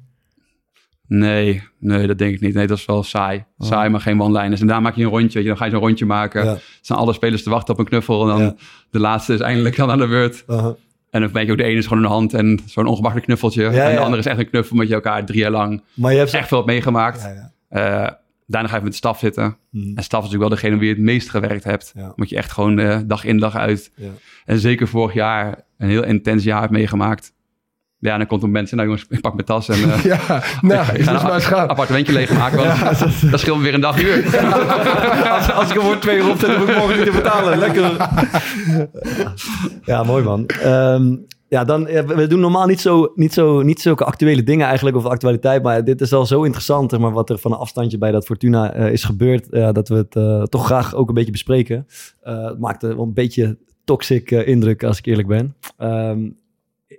F: nee, nee, dat denk ik niet. Nee, dat is wel saai. Saai, maar geen one-liners. En daar maak je een rondje, je, dan ga je zo'n rondje maken.
A: Ja.
F: Er staan alle spelers te wachten op een knuffel. En dan
A: Ja.
F: de laatste is eindelijk dan aan de beurt.
A: Uh-huh.
F: En dan ben je ook de ene is gewoon een hand en zo'n ongemakkelijk knuffeltje. en de
A: ja.
F: andere is echt een knuffel met je elkaar drie jaar lang
A: Maar je hebt
F: echt veel meegemaakt.
A: Ja, ja.
F: Eh, daarna ga je met de staf zitten.
A: Mhm.
F: En staf is natuurlijk wel degene wie het meest gewerkt hebt. Moet je echt gewoon eh, dag in dag uit.
A: Ja.
F: En zeker vorig jaar een heel intens jaar hebt meegemaakt. Ja, en dan komt een mensen, nou jongens, ik pak mijn tas en eh,
D: Ja, nou,
F: ik
D: is
F: ga een
D: maar eens gaan.
F: appartementje leegmaken. Want dat scheelt me weer een dag uur.
A: als, als ik er voor twee euro opzet, hoef ik morgen niet te betalen. Lekker. ja, mooi man. Ehm, ja, dan, eh, we we doen normaal niet, zo, niet, zo, niet zulke actuele dingen eigenlijk, of actualiteit. Maar dit is al zo interessant, maar wat er van een afstandje bij dat Fortuna eh, is gebeurd. eh, dat we het eh, toch graag ook een beetje bespreken. Eh, het maakte wel een beetje toxic eh, indruk, als ik eerlijk ben. Ehm,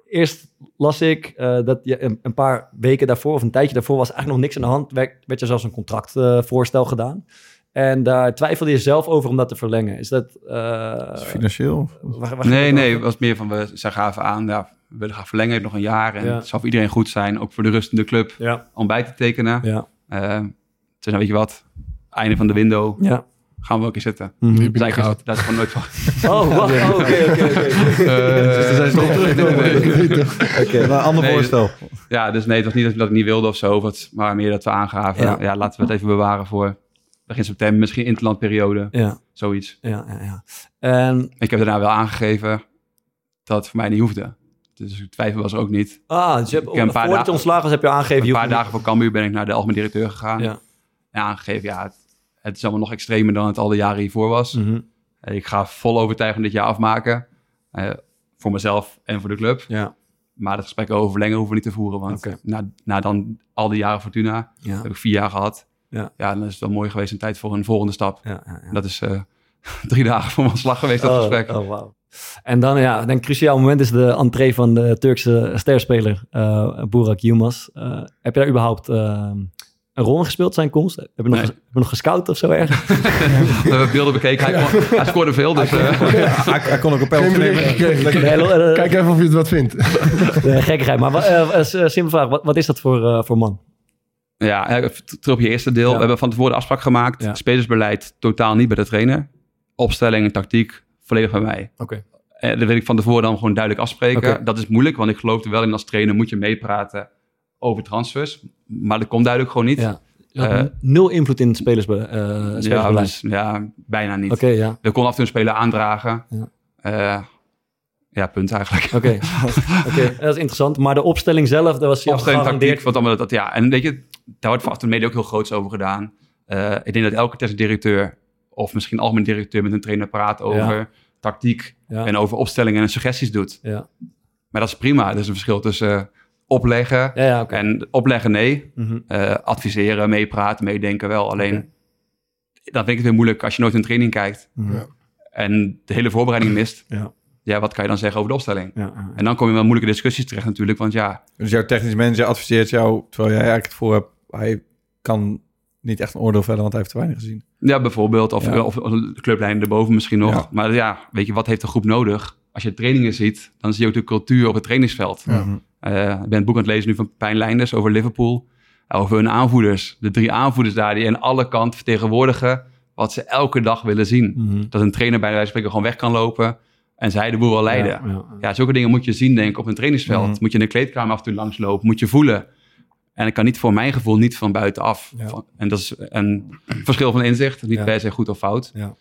A: eerst las ik eh, dat je een, een paar weken daarvoor of een tijdje daarvoor was eigenlijk nog niks aan de hand. Werd, werd er zelfs een contractvoorstel gedaan. En daar twijfelde je zelf over om dat te verlengen. Is dat... eh,
E: Financieel?
A: waar- waar-
F: Nee, nee, het was meer van, we, zij gaven aan, ja, we willen graag verlengen, nog een jaar. En
A: Ja.
F: het zou voor iedereen goed zijn, ook voor de rust in de club,
A: Ja,
F: om bij te tekenen.
A: ja,
F: Eh, toen zei, weet je wat, einde van de window,
A: ja.
F: Gaan we ook eens zitten. Dus eigenlijk
D: gehaald.
F: is, dat is gewoon nooit van.
A: Oh, wacht. Oh, Oké, oké, oké.
F: Eh,
E: Dus zijn ze toch teruggekomen. Oké, een ander
F: Nee,
E: voorstel.
F: Ja, dus nee, het was niet dat dat ik niet wilde of zo, of het, maar meer dat we aangaven.
A: Ja.
F: Ja. laten we het even bewaren voor begin september, misschien interlandperiode,
A: Ja,
F: zoiets.
A: ja, ja, ja. En,
F: Ik heb daarna wel aangegeven dat het voor mij niet hoefde. Dus twijfel was er ook niet.
A: ah, dus je hebt,
F: Ik heb een paar
A: voordat je
F: dagen-
A: ontslagen was, heb je aangegeven...
F: Een paar dagen voor Cambuur ben ik naar de algemeen directeur gegaan.
A: Ja.
F: En aangegeven, ja, het, het is allemaal nog extremer dan het al de jaren hiervoor was.
A: Mhm.
F: Eh, Ik ga vol overtuigend dit jaar afmaken. eh, voor mezelf en voor de club.
A: Ja,
F: Maar het gesprek over verlengen hoeven we niet te voeren. Want na, na dan al die jaren Fortuna,
A: ja,
F: heb ik vier jaar gehad.
A: Ja.
F: ja, dan is het wel mooi geweest een tijd voor een volgende stap.
A: ja, ja, ja.
F: Dat is eh, drie dagen voor mijn slag geweest, dat
A: oh,
F: gesprek.
A: Oh, wauw. En dan, ja, een cruciaal moment is de entree van de Turkse sterspeler uh, Burak Yilmaz. Uh, heb je daar überhaupt uh, een rol in gespeeld, zijn komst? Heb je nog,
F: Nee.
A: ges- heb je nog gescout of zo ergens?
F: We hebben beelden bekeken. Hij, kon- hij scoorde veel, dus... eh,
E: Hij, hij kon ook een pijltje nemen.
A: Nee, eh,
D: Kijk even of je het wat vindt.
A: eh, gekkigheid. Maar eh, eh, simpele vraag, wat, wat is dat voor, eh, voor man?
F: Ja, eh, terug op je eerste deel.
A: Ja.
F: We hebben van tevoren afspraak gemaakt.
A: Ja.
F: Spelersbeleid totaal niet bij de trainer. Opstelling en tactiek volledig bij mij.
A: Oké.
F: En dat wil ik van tevoren dan gewoon duidelijk afspreken. Dat is moeilijk, want ik geloof er wel in als trainer moet je meepraten over transfers. Maar dat komt duidelijk gewoon niet.
A: Ja.
F: Eh,
A: nul invloed in het spelersbe, eh
F: ja, dus, ja, bijna niet.
A: Oké, ja.
F: We konden af en toe een speler aandragen.
A: Ja.
F: Ja, ja punt eigenlijk.
A: Oké, Oké, dat is interessant. Maar de opstelling zelf, daar was
F: Opstelling, tactiek, wat allemaal dat, dat, ja. En weet je, daar wordt van de media ook heel groots over gedaan. Eh, ik denk dat elke technisch directeur, of misschien algemeen directeur met een trainer praat over tactiek en over opstellingen en suggesties doet.
A: Ja,
F: Maar dat is prima. Er is een verschil tussen eh, opleggen
A: ja, ja oké.
F: en opleggen nee.
A: Mhm.
F: Eh, adviseren, meepraten, meedenken wel. Alleen, dan vind ik het weer moeilijk als je nooit een training kijkt
A: Mhm.
D: Ja.
F: en de hele voorbereiding mist.
A: Ja.
F: Ja, wat kan je dan zeggen over de opstelling?
A: Ja, ja.
F: En dan kom je wel moeilijke discussies terecht natuurlijk, want ja,
E: Dus jouw technisch manager adviseert jou, terwijl jij eigenlijk het voor hebt, hij kan niet echt een oordeel verder, want hij heeft te weinig gezien.
F: Ja, bijvoorbeeld. Of,
E: Ja.
F: of, of de clublijn erboven misschien nog.
E: Ja.
F: Maar ja, weet je, wat heeft de groep nodig? Als je trainingen ziet, dan zie je ook de cultuur op het trainingsveld.
D: Ja.
F: Eh, ik ben het boek aan het lezen nu van Pijn Leinders over Liverpool. Over hun aanvoerders. De drie aanvoerders daar die aan alle kanten vertegenwoordigen wat ze elke dag willen zien.
A: Mhm.
F: Dat een trainer bij wijze van spreken gewoon weg kan lopen en zij de boel wel leiden.
A: Ja,
F: Ja,
A: ja.
F: zulke dingen moet je zien denk ik op een trainingsveld.
E: Mhm.
F: Moet je in de kleedkamer af en toe langslopen, moet je voelen. En ik kan niet voor mijn gevoel niet van buitenaf.
A: Ja.
F: Van- En dat is een verschil van inzicht. Niet
A: Ja.
F: per se goed of fout.
A: Ja.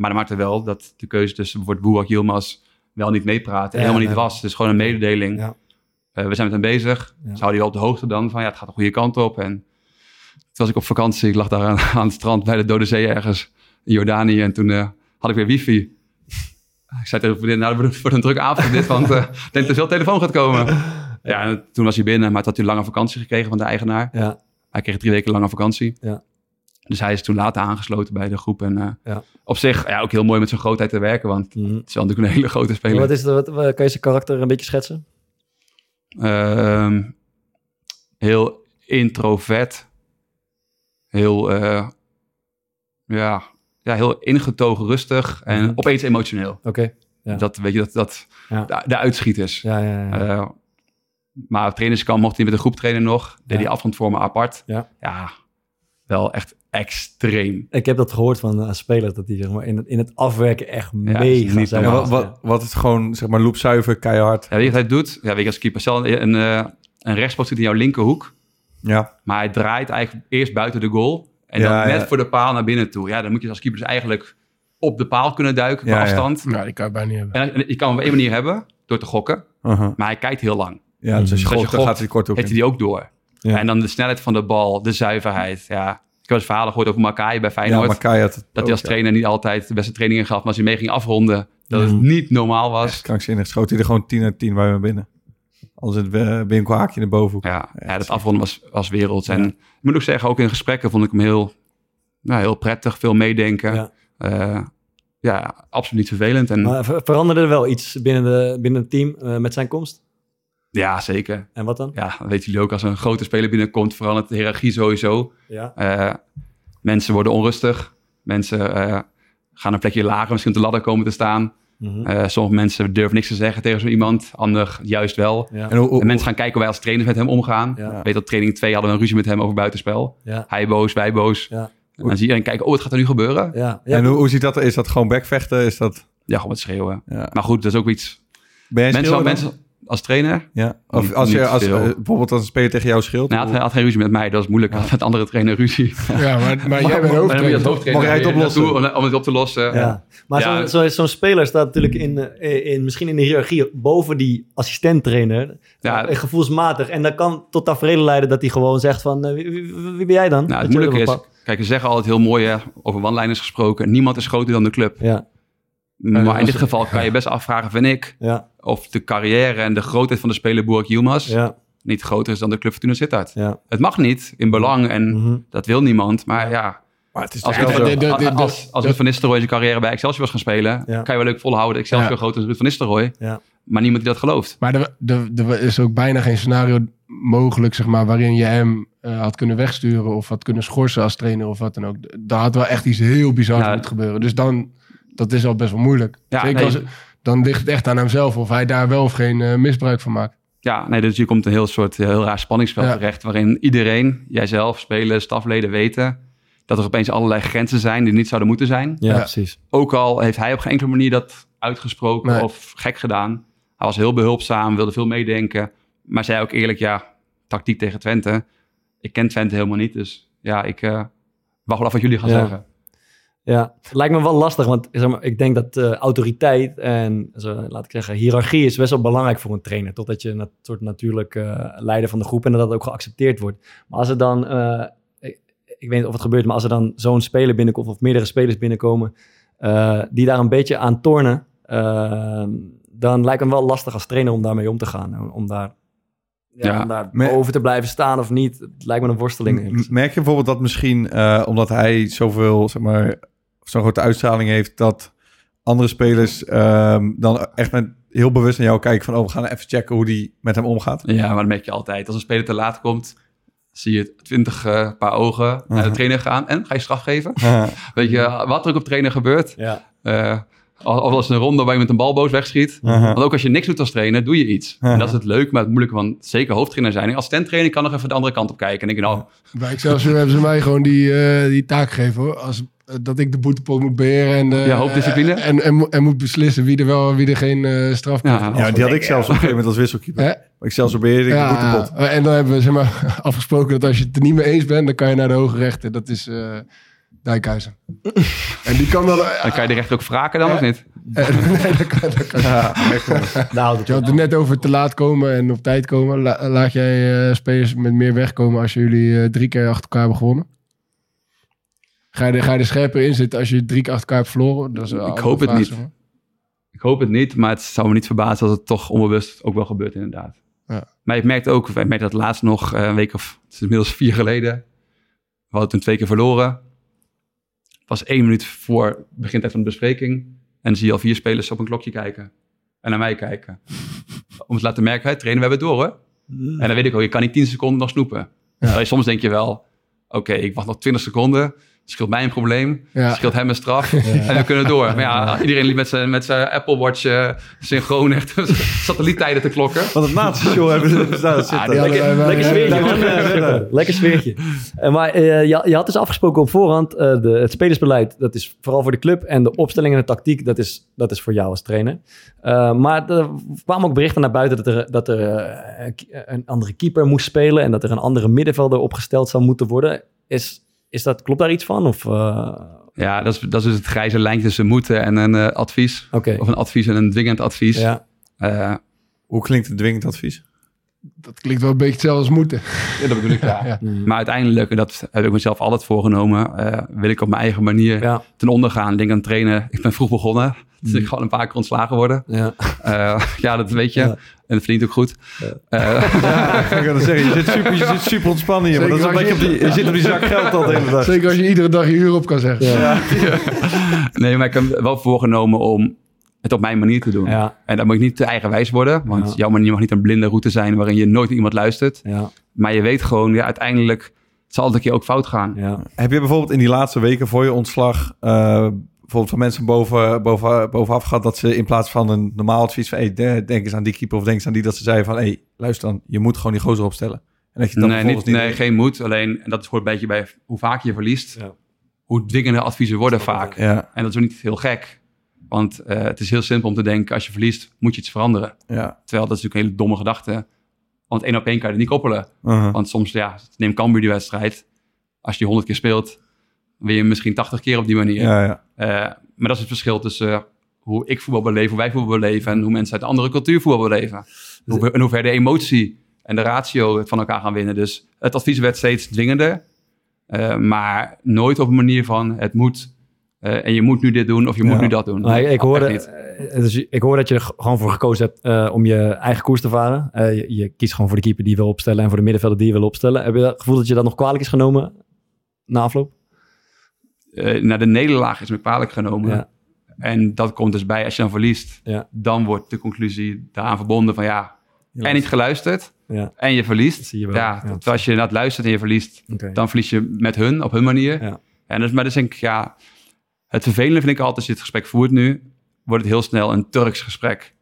F: Maar dat maakt er wel dat de keuze tussen bijvoorbeeld Boerak Yilmaz wel niet meepraten
A: Ja,
F: helemaal niet
A: nee.
F: was. Het is gewoon een mededeling.
A: Ja.
F: Eh, we zijn met hem bezig. Ze houden je wel op de hoogte dan van ja, het gaat de goede kant op. En toen was ik op vakantie. Ik lag daar aan, aan het strand bij de Dode Zee ergens in Jordanië. En toen eh, had ik weer wifi. Ik zei tegen de vriendin, nou, het wordt- het een druk avond dit, want eh, ik denk dat er veel telefoon gaat komen. Ja, en toen was hij binnen, maar toen had hij een lange vakantie gekregen van de eigenaar.
A: Ja.
F: Hij kreeg drie weken lange vakantie.
A: Ja.
F: Dus hij is toen later aangesloten bij de groep. En eh,
A: Ja.
F: op zich ja, ook heel mooi met zijn grootheid te werken, want
A: Mhm.
F: het is wel natuurlijk een hele grote speler.
A: Wat is de, wat, kan je zijn karakter een beetje schetsen?
F: Ehm, heel introvert. Heel, eh, ja, ja, heel ingetogen, rustig en
A: Mhm.
F: opeens emotioneel.
A: Oké. Ja.
F: Dat weet je, dat, dat
A: Ja.
F: de, de uitschieters.
A: Ja, ja, ja.
F: Eh, maar op trainingskamp mocht hij met een groep trainen nog. Deed hij afrondvormen apart.
A: Ja.
F: ja, wel echt extreem.
A: Ik heb dat gehoord van een speler, dat hij zeg maar, in, het, in het afwerken echt
F: Ja,
A: mega
F: niet
A: zijn.
E: Ja, wat, wat, wat is gewoon, zeg maar, loopzuiver, keihard.
F: Ja, weet je wat hij doet? Ja, weet je, als keeper, stel een, een, eh, een rechtsbal zit in jouw linkerhoek.
E: Ja,
F: Maar hij draait eigenlijk eerst buiten de goal. En dan
E: Ja,
F: net
E: ja.
F: voor de paal naar binnen toe. Ja, dan moet je als keeper dus eigenlijk op de paal kunnen duiken qua
E: Ja, ja.
F: afstand.
D: Nou, die kan je bijna niet hebben.
F: En je kan hem op één manier hebben, door te gokken.
E: uh-huh.
F: Maar hij kijkt heel lang.
E: ja dus als je
F: Dus gokt,
E: gaat hij kort ook
F: Heeft
E: in.
F: hij die ook door.
A: Ja.
F: En dan de snelheid van de bal, de zuiverheid. Ja, ik heb eens verhalen gehoord over Makai bij Feyenoord.
E: Ja,
F: dat hij als
E: ja.
F: trainer niet altijd de beste trainingen gaf. Maar als hij mee ging afronden, dat het niet normaal was.
E: Echt krankzinnig. Schoot hij er gewoon 10 uit 10 bij me binnen. Als het uh, winkel haakje in de bovenhoek.
F: Ja, dat afronden was, was werelds. En ik moet ook zeggen, ook in gesprekken vond ik hem heel, nou, heel prettig. Veel meedenken.
A: Ja.
F: Ja. ja, absoluut niet vervelend. En
A: Maar ver- veranderde er wel iets binnen, de, binnen het team eh, met zijn komst?
F: Ja, zeker.
A: En wat dan?
F: Ja, dat weten jullie ook. Als er een grote speler binnenkomt, verandert de hiërarchie sowieso.
A: Ja.
F: Eh, mensen worden onrustig. Mensen eh, gaan een plekje lager, misschien op de ladder komen te staan.
A: Mhm.
F: Eh, sommige mensen durven niks te zeggen tegen zo iemand. Ander juist wel.
A: ja.
E: En hoe, hoe-
F: En mensen gaan kijken hoe wij als trainers met hem omgaan.
A: Ja.
F: Weet dat training 2 hadden we een ruzie met hem over buitenspel.
A: Ja.
F: Hij boos, wij boos.
A: Ja.
F: En dan zie iedereen kijken, oh, wat gaat er nu gebeuren?
A: Ja. Ja.
E: en hoe, hoe ziet dat? Is dat gewoon backvechten? Is dat...
F: Ja, gewoon wat schreeuwen.
E: Ja.
F: Maar goed, dat is ook iets.
E: Ben
F: Mensen, mensen als trainer,
E: Ja. Of
F: Niet-
E: als je als, eh, bijvoorbeeld als een speler tegen jou scheelt.
F: nou, hij, had, geen ruzie met mij, dat is moeilijk. Hij had met andere trainer ruzie.
D: Ja, maar, maar jij bent hoofdtrainer.
E: Mag jij het oplossen?
F: Om, om het op te lossen.
A: Ja. Maar
F: Ja.
A: zo'n zo, zo'n speler staat natuurlijk in, eh, in, misschien in de hiërarchie boven die assistenttrainer.
F: Ja.
A: Eh, gevoelsmatig. En dat kan tot tafereel leiden dat hij gewoon zegt van... wie, wie- wie ben jij dan?
F: Nou, het moeilijke is, kijk, ze zeggen altijd heel mooi hè, over one-liners gesproken. Niemand is groter dan de club.
A: Ja,
F: Maar
D: dat
F: in dit geval kan je best afvragen, vind ik,
A: ja,
F: of de carrière en de grootheid van de speler Burak Yilmaz
A: ja,
F: niet groter is dan de club Fortuna Sittard.
A: ja.
F: Het mag niet in belang en
A: Mhm.
F: dat wil niemand. Maar ja,
E: Maar het is
F: als, Ruud van-
E: zo.
D: de- de- de-
F: als, als
D: de-
F: Ruud van Nistelrooy zijn carrière bij Excelsior was gaan spelen,
A: Ja.
F: kan je wel leuk volhouden. dat Excelsior
D: Ja.
F: groter is dan Ruud van Nistelrooy.
A: Ja.
F: Maar niemand die dat gelooft.
D: Maar er, is ook bijna geen scenario mogelijk, zeg maar, waarin je hem eh, had kunnen wegsturen of had kunnen schorsen als trainer of wat dan ook. Daar had wel echt iets heel bizars
F: Ja.
D: moeten gebeuren. Dus dan, dat is al best wel moeilijk.
F: Ja,
D: Zeker
F: nee.
D: als, dan ligt het echt aan hemzelf of hij daar wel of geen eh, misbruik van maakt.
F: Ja, nee, dus hier komt een heel soort heel raar spanningsveld
D: Ja.
F: terecht. Waarin iedereen, jijzelf, spelers, stafleden weten dat er opeens allerlei grenzen zijn die niet zouden moeten zijn.
A: Ja,
D: Ja.
A: precies.
F: Ook al heeft hij op geen enkele manier dat uitgesproken
D: Nee.
F: of gek gedaan. Hij was heel behulpzaam, wilde veel meedenken. Maar zei ook eerlijk, ja, tactiek tegen Twente. Ik ken Twente helemaal niet, dus ja, ik eh, wacht wel af wat jullie gaan
A: Ja.
F: zeggen.
A: Ja, het lijkt me wel lastig, want zeg maar, ik denk dat eh, autoriteit en zo, laat ik zeggen, hiërarchie is best wel belangrijk voor een trainer. Totdat je een soort natuurlijk eh, leider van de groep en dat dat ook geaccepteerd wordt. Maar als er dan, eh, ik, ik weet niet of het gebeurt, maar als er dan zo'n speler binnenkomt of meerdere spelers binnenkomen die daar een beetje aan tornen, eh, dan lijkt het me wel lastig als trainer om daarmee om te gaan. Om daar, ja,
F: Ja,
A: om daar boven te blijven staan of niet. Het lijkt me een worsteling.
E: Merk je bijvoorbeeld dat misschien, omdat hij zoveel, zeg maar, zo'n grote uitstraling heeft, dat andere spelers ehm, dan echt met heel bewust naar jou kijken van, oh, we gaan even checken hoe die met hem omgaat.
F: Ja, maar dat merk je altijd. Als een speler te laat komt, zie je twintig eh, paar ogen naar de trainer gaan. En, ga je straf geven? Weet je, wat er ook op trainer gebeurt.
A: Ja,
F: eh of als een ronde waar je met een bal boos wegschiet. Want ook als je niks doet als trainer, doe je iets. En dat is het leuke, maar het moeilijke van zeker hoofdtrainer zijn. Als assistent-trainer kan nog even de andere kant op kijken. En denk je, nou,
D: Bij Excelsior hebben ze mij gewoon die, eh, die taak gegeven hoor. Als, eh, dat ik de boetepot moet beheren en, eh,
F: Ja, hoofddiscipline.
D: en, en, en moet beslissen wie er wel en wie er geen eh, straf
F: Ja,
D: krijgt.
E: Ja, die had ik zelfs op een gegeven moment als wisselkeeper.
D: Hè?
E: Ik zelfs beheerde ik de boetepot.
D: en dan hebben we zeg maar, afgesproken dat als je het er niet mee eens bent, dan kan je naar de hoge rechter. Dat is eh Dijkhuizen. en die kan dan...
F: dan kan je de rechter ook wraken dan, of niet?
D: Eh, nee, dat kan, dat kan.
E: Ja,
A: het
D: Je had het net over te laat komen en op tijd komen. La- laat jij eh, spelers met meer wegkomen als jullie eh, drie keer achter elkaar hebben gewonnen? Ga je, er, ga je er scherper in zitten als je drie keer achter elkaar hebt verloren? Dat is
F: Ik hoop het niet. Ik hoop het niet, maar het zou me niet verbazen als het toch onbewust ook wel gebeurt inderdaad.
D: Ja.
F: Maar ik merkte ook, ik merkte dat laatst nog eh, een week of, het is inmiddels vier geleden. We hadden toen twee keer verloren. Het was één minuut voor begintijd van de bespreking. En dan zie je al vier spelers op een klokje kijken. En naar mij kijken. Om te laten merken, hey, trainen, we hebben door hoor. En dan weet ik ook, je kan niet 10 seconden nog snoepen. Soms denk je wel, oké, ik wacht nog 20 seconden. Scheelt mij een probleem.
D: Ja.
F: Scheelt hem een straf. En we kunnen door. Maar ja, iedereen liep met zijn, met zijn Apple Watch eh, synchroon echt satelliettijden te klokken.
E: Want het nazi-show hebben ze daar
F: Ah,
E: zitten.
D: wij- wij-
A: Lekker sfeertje, man. Eh, Lekker sfeertje. Maar eh, je, je had dus afgesproken op voorhand, eh, de, het spelersbeleid, dat is vooral voor de club. En de opstelling en de tactiek, dat is, dat is voor jou als trainer. Eh, maar er kwamen ook berichten naar buiten dat er, dat er een andere keeper moest spelen. En dat er een andere middenvelder opgesteld zou moeten worden. Is, is dat, klopt daar iets van? Of, eh,
F: Ja, dat is, dat is dus het grijze lijntje tussen moeten en een eh, advies. Of een advies en een dwingend advies.
A: Ja.
F: Eh,
E: Hoe klinkt het dwingend advies?
D: Dat klinkt wel een beetje hetzelfde als moeten.
F: ja, dat bedoel ik, ja.
D: Ja.
F: Maar uiteindelijk, en dat heb ik mezelf altijd voorgenomen, eh, wil ik op mijn eigen manier
A: Ja.
F: ten onder gaan. Ik denk aan trainen. Ik ben vroeg begonnen. Dus ik gewoon een paar keer ontslagen worden.
A: Ja.
F: Eh, ja, dat weet je.
A: Ja.
F: En dat verdient ook goed. Eh,
E: Ja, ik kan zeggen, je zit super, je zit super ontspannen hier. Maar dat is omdat je, op die, je zit op die zak geld al de hele dag.
D: Zeker als je iedere dag je uur op kan zeggen.
A: Ja.
F: nee, maar ik heb wel voorgenomen om het op mijn manier te doen.
A: Ja,
F: En dan moet je niet te eigenwijs worden, want
A: Ja.
F: jouw manier mag niet een blinde route zijn waarin je nooit naar iemand luistert.
A: ja,
F: Maar je weet gewoon, ja, uiteindelijk het zal altijd een keer ook fout gaan.
A: ja.
E: Heb je bijvoorbeeld in die laatste weken voor je ontslag... eh, bijvoorbeeld van mensen boven, boven, bovenaf gehad... dat ze in plaats van een normaal advies van... Hey, de- denk eens aan die keeper of denk eens aan die... dat ze zeiden van... Hey, luister dan, je moet gewoon die gozer opstellen. En dat je dan
F: Nee, niet, nee, geen moed. Alleen, en dat hoort een beetje bij hoe vaak je verliest,
A: Ja.
F: hoe dwingende adviezen worden vaak.
E: Ja,
F: En dat is ook niet heel gek. Want eh, het is heel simpel om te denken, als je verliest, moet je iets veranderen.
E: ja.
F: Terwijl dat is natuurlijk een hele domme gedachte. Want één op één kan je het niet koppelen.
E: Uh-huh.
F: Want soms, ja, neem Cambuur die wedstrijd. Als je die honderd keer speelt, win je misschien 80 keer op die manier.
E: ja, ja.
F: Eh, maar dat is het verschil tussen eh, hoe ik voetbal beleef, hoe wij voetbal beleven en hoe mensen uit een andere cultuur voetbal beleven. Hoe, en hoe ver de emotie en de ratio het van elkaar gaan winnen. Dus het advies werd steeds dwingender, eh, maar nooit op een manier van het moet eh, en je moet nu dit doen of je moet
E: Ja.
F: nu dat doen.
A: Maar ik, hoorde,
F: niet.
A: dus ik hoor dat je er gewoon voor gekozen hebt eh, om je eigen koers te varen. Eh, je, je kiest gewoon voor de keeper die je wil opstellen en voor de middenvelder die je wil opstellen. Heb je het gevoel dat je dat nog kwalijk is genomen na afloop?
F: Eh, naar de nederlaag is me kwalijk genomen.
A: Ja.
F: En dat komt dus bij als je dan verliest.
A: Ja.
F: Dan wordt de conclusie daaraan verbonden van ja, en niet geluisterd
A: Ja,
F: en je verliest.
A: Dat zie je wel.
F: Ja, terwijl als je inderdaad luistert en je verliest, dan verlies je met hun, op hun manier.
A: Ja.
F: En dus, maar dus denk ik, ja, het vervelende vind ik altijd als je het gesprek voert nu, wordt het heel snel een Turks gesprek.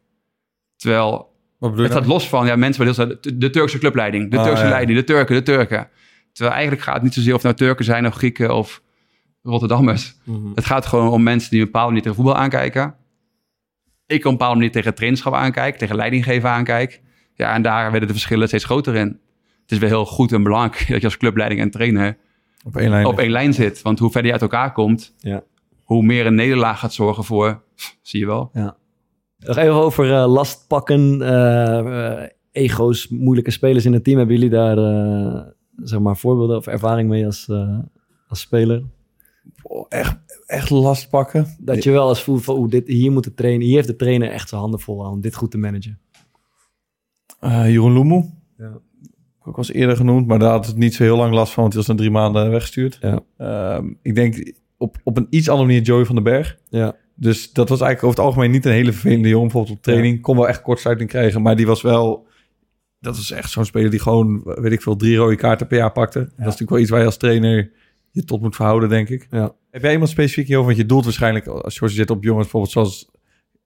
F: Terwijl
E: Wat bedoel je
F: het
E: nou?
F: staat los van, ja, mensen heel snel, de, Turkse clubleiding, de
E: Ah,
F: Turkse leiding, de Turken, de Turken. Terwijl eigenlijk gaat het niet zozeer of het nou Turken zijn of Grieken of Rotterdammers.
A: Mhm.
F: Het gaat gewoon om mensen die een bepaalde manier tegen voetbal aankijken. Ik op een bepaalde manier tegen trainerschap aankijk, tegen leidinggeven aankijk. Ja, en daar werden de verschillen steeds groter in. Het is wel heel goed en belangrijk dat je als clubleiding en trainer
E: Op één lijn.
F: op één lijn zit. Want hoe verder je uit elkaar komt,
A: Ja.
F: hoe meer een nederlaag gaat zorgen voor, pff, zie je wel.
A: Nog even over eh, last pakken, eh, eh, ego's, moeilijke spelers in het team. Hebben jullie daar eh, zeg maar voorbeelden of ervaring mee als, als speler?
E: Echt, echt last pakken.
A: Dat je wel eens voelt van, oeh, dit, hier moet de trainer, hier heeft de trainer echt zijn handen vol aan om dit goed te managen.
E: Eh, Jeroen Loemoe.
A: Ja.
E: Ook al eens eerder genoemd, maar daar had het niet zo heel lang last van, want hij was na drie maanden weggestuurd.
A: Ja.
E: Ehm, ik denk op, op een iets andere manier Joey van den Berg.
A: Ja,
E: Dus dat was eigenlijk over het algemeen niet een hele vervelende jongen. Bijvoorbeeld op training kon wel echt kortsluiting krijgen, maar die was wel... Dat is echt zo'n speler die gewoon, weet ik veel, drie rode kaarten per jaar pakte. Dat is natuurlijk wel iets waar je als trainer je tot moet verhouden, denk ik.
A: ja.
E: Heb jij iemand specifiek hierover? Want je doelt waarschijnlijk, als je zit op jongens bijvoorbeeld zoals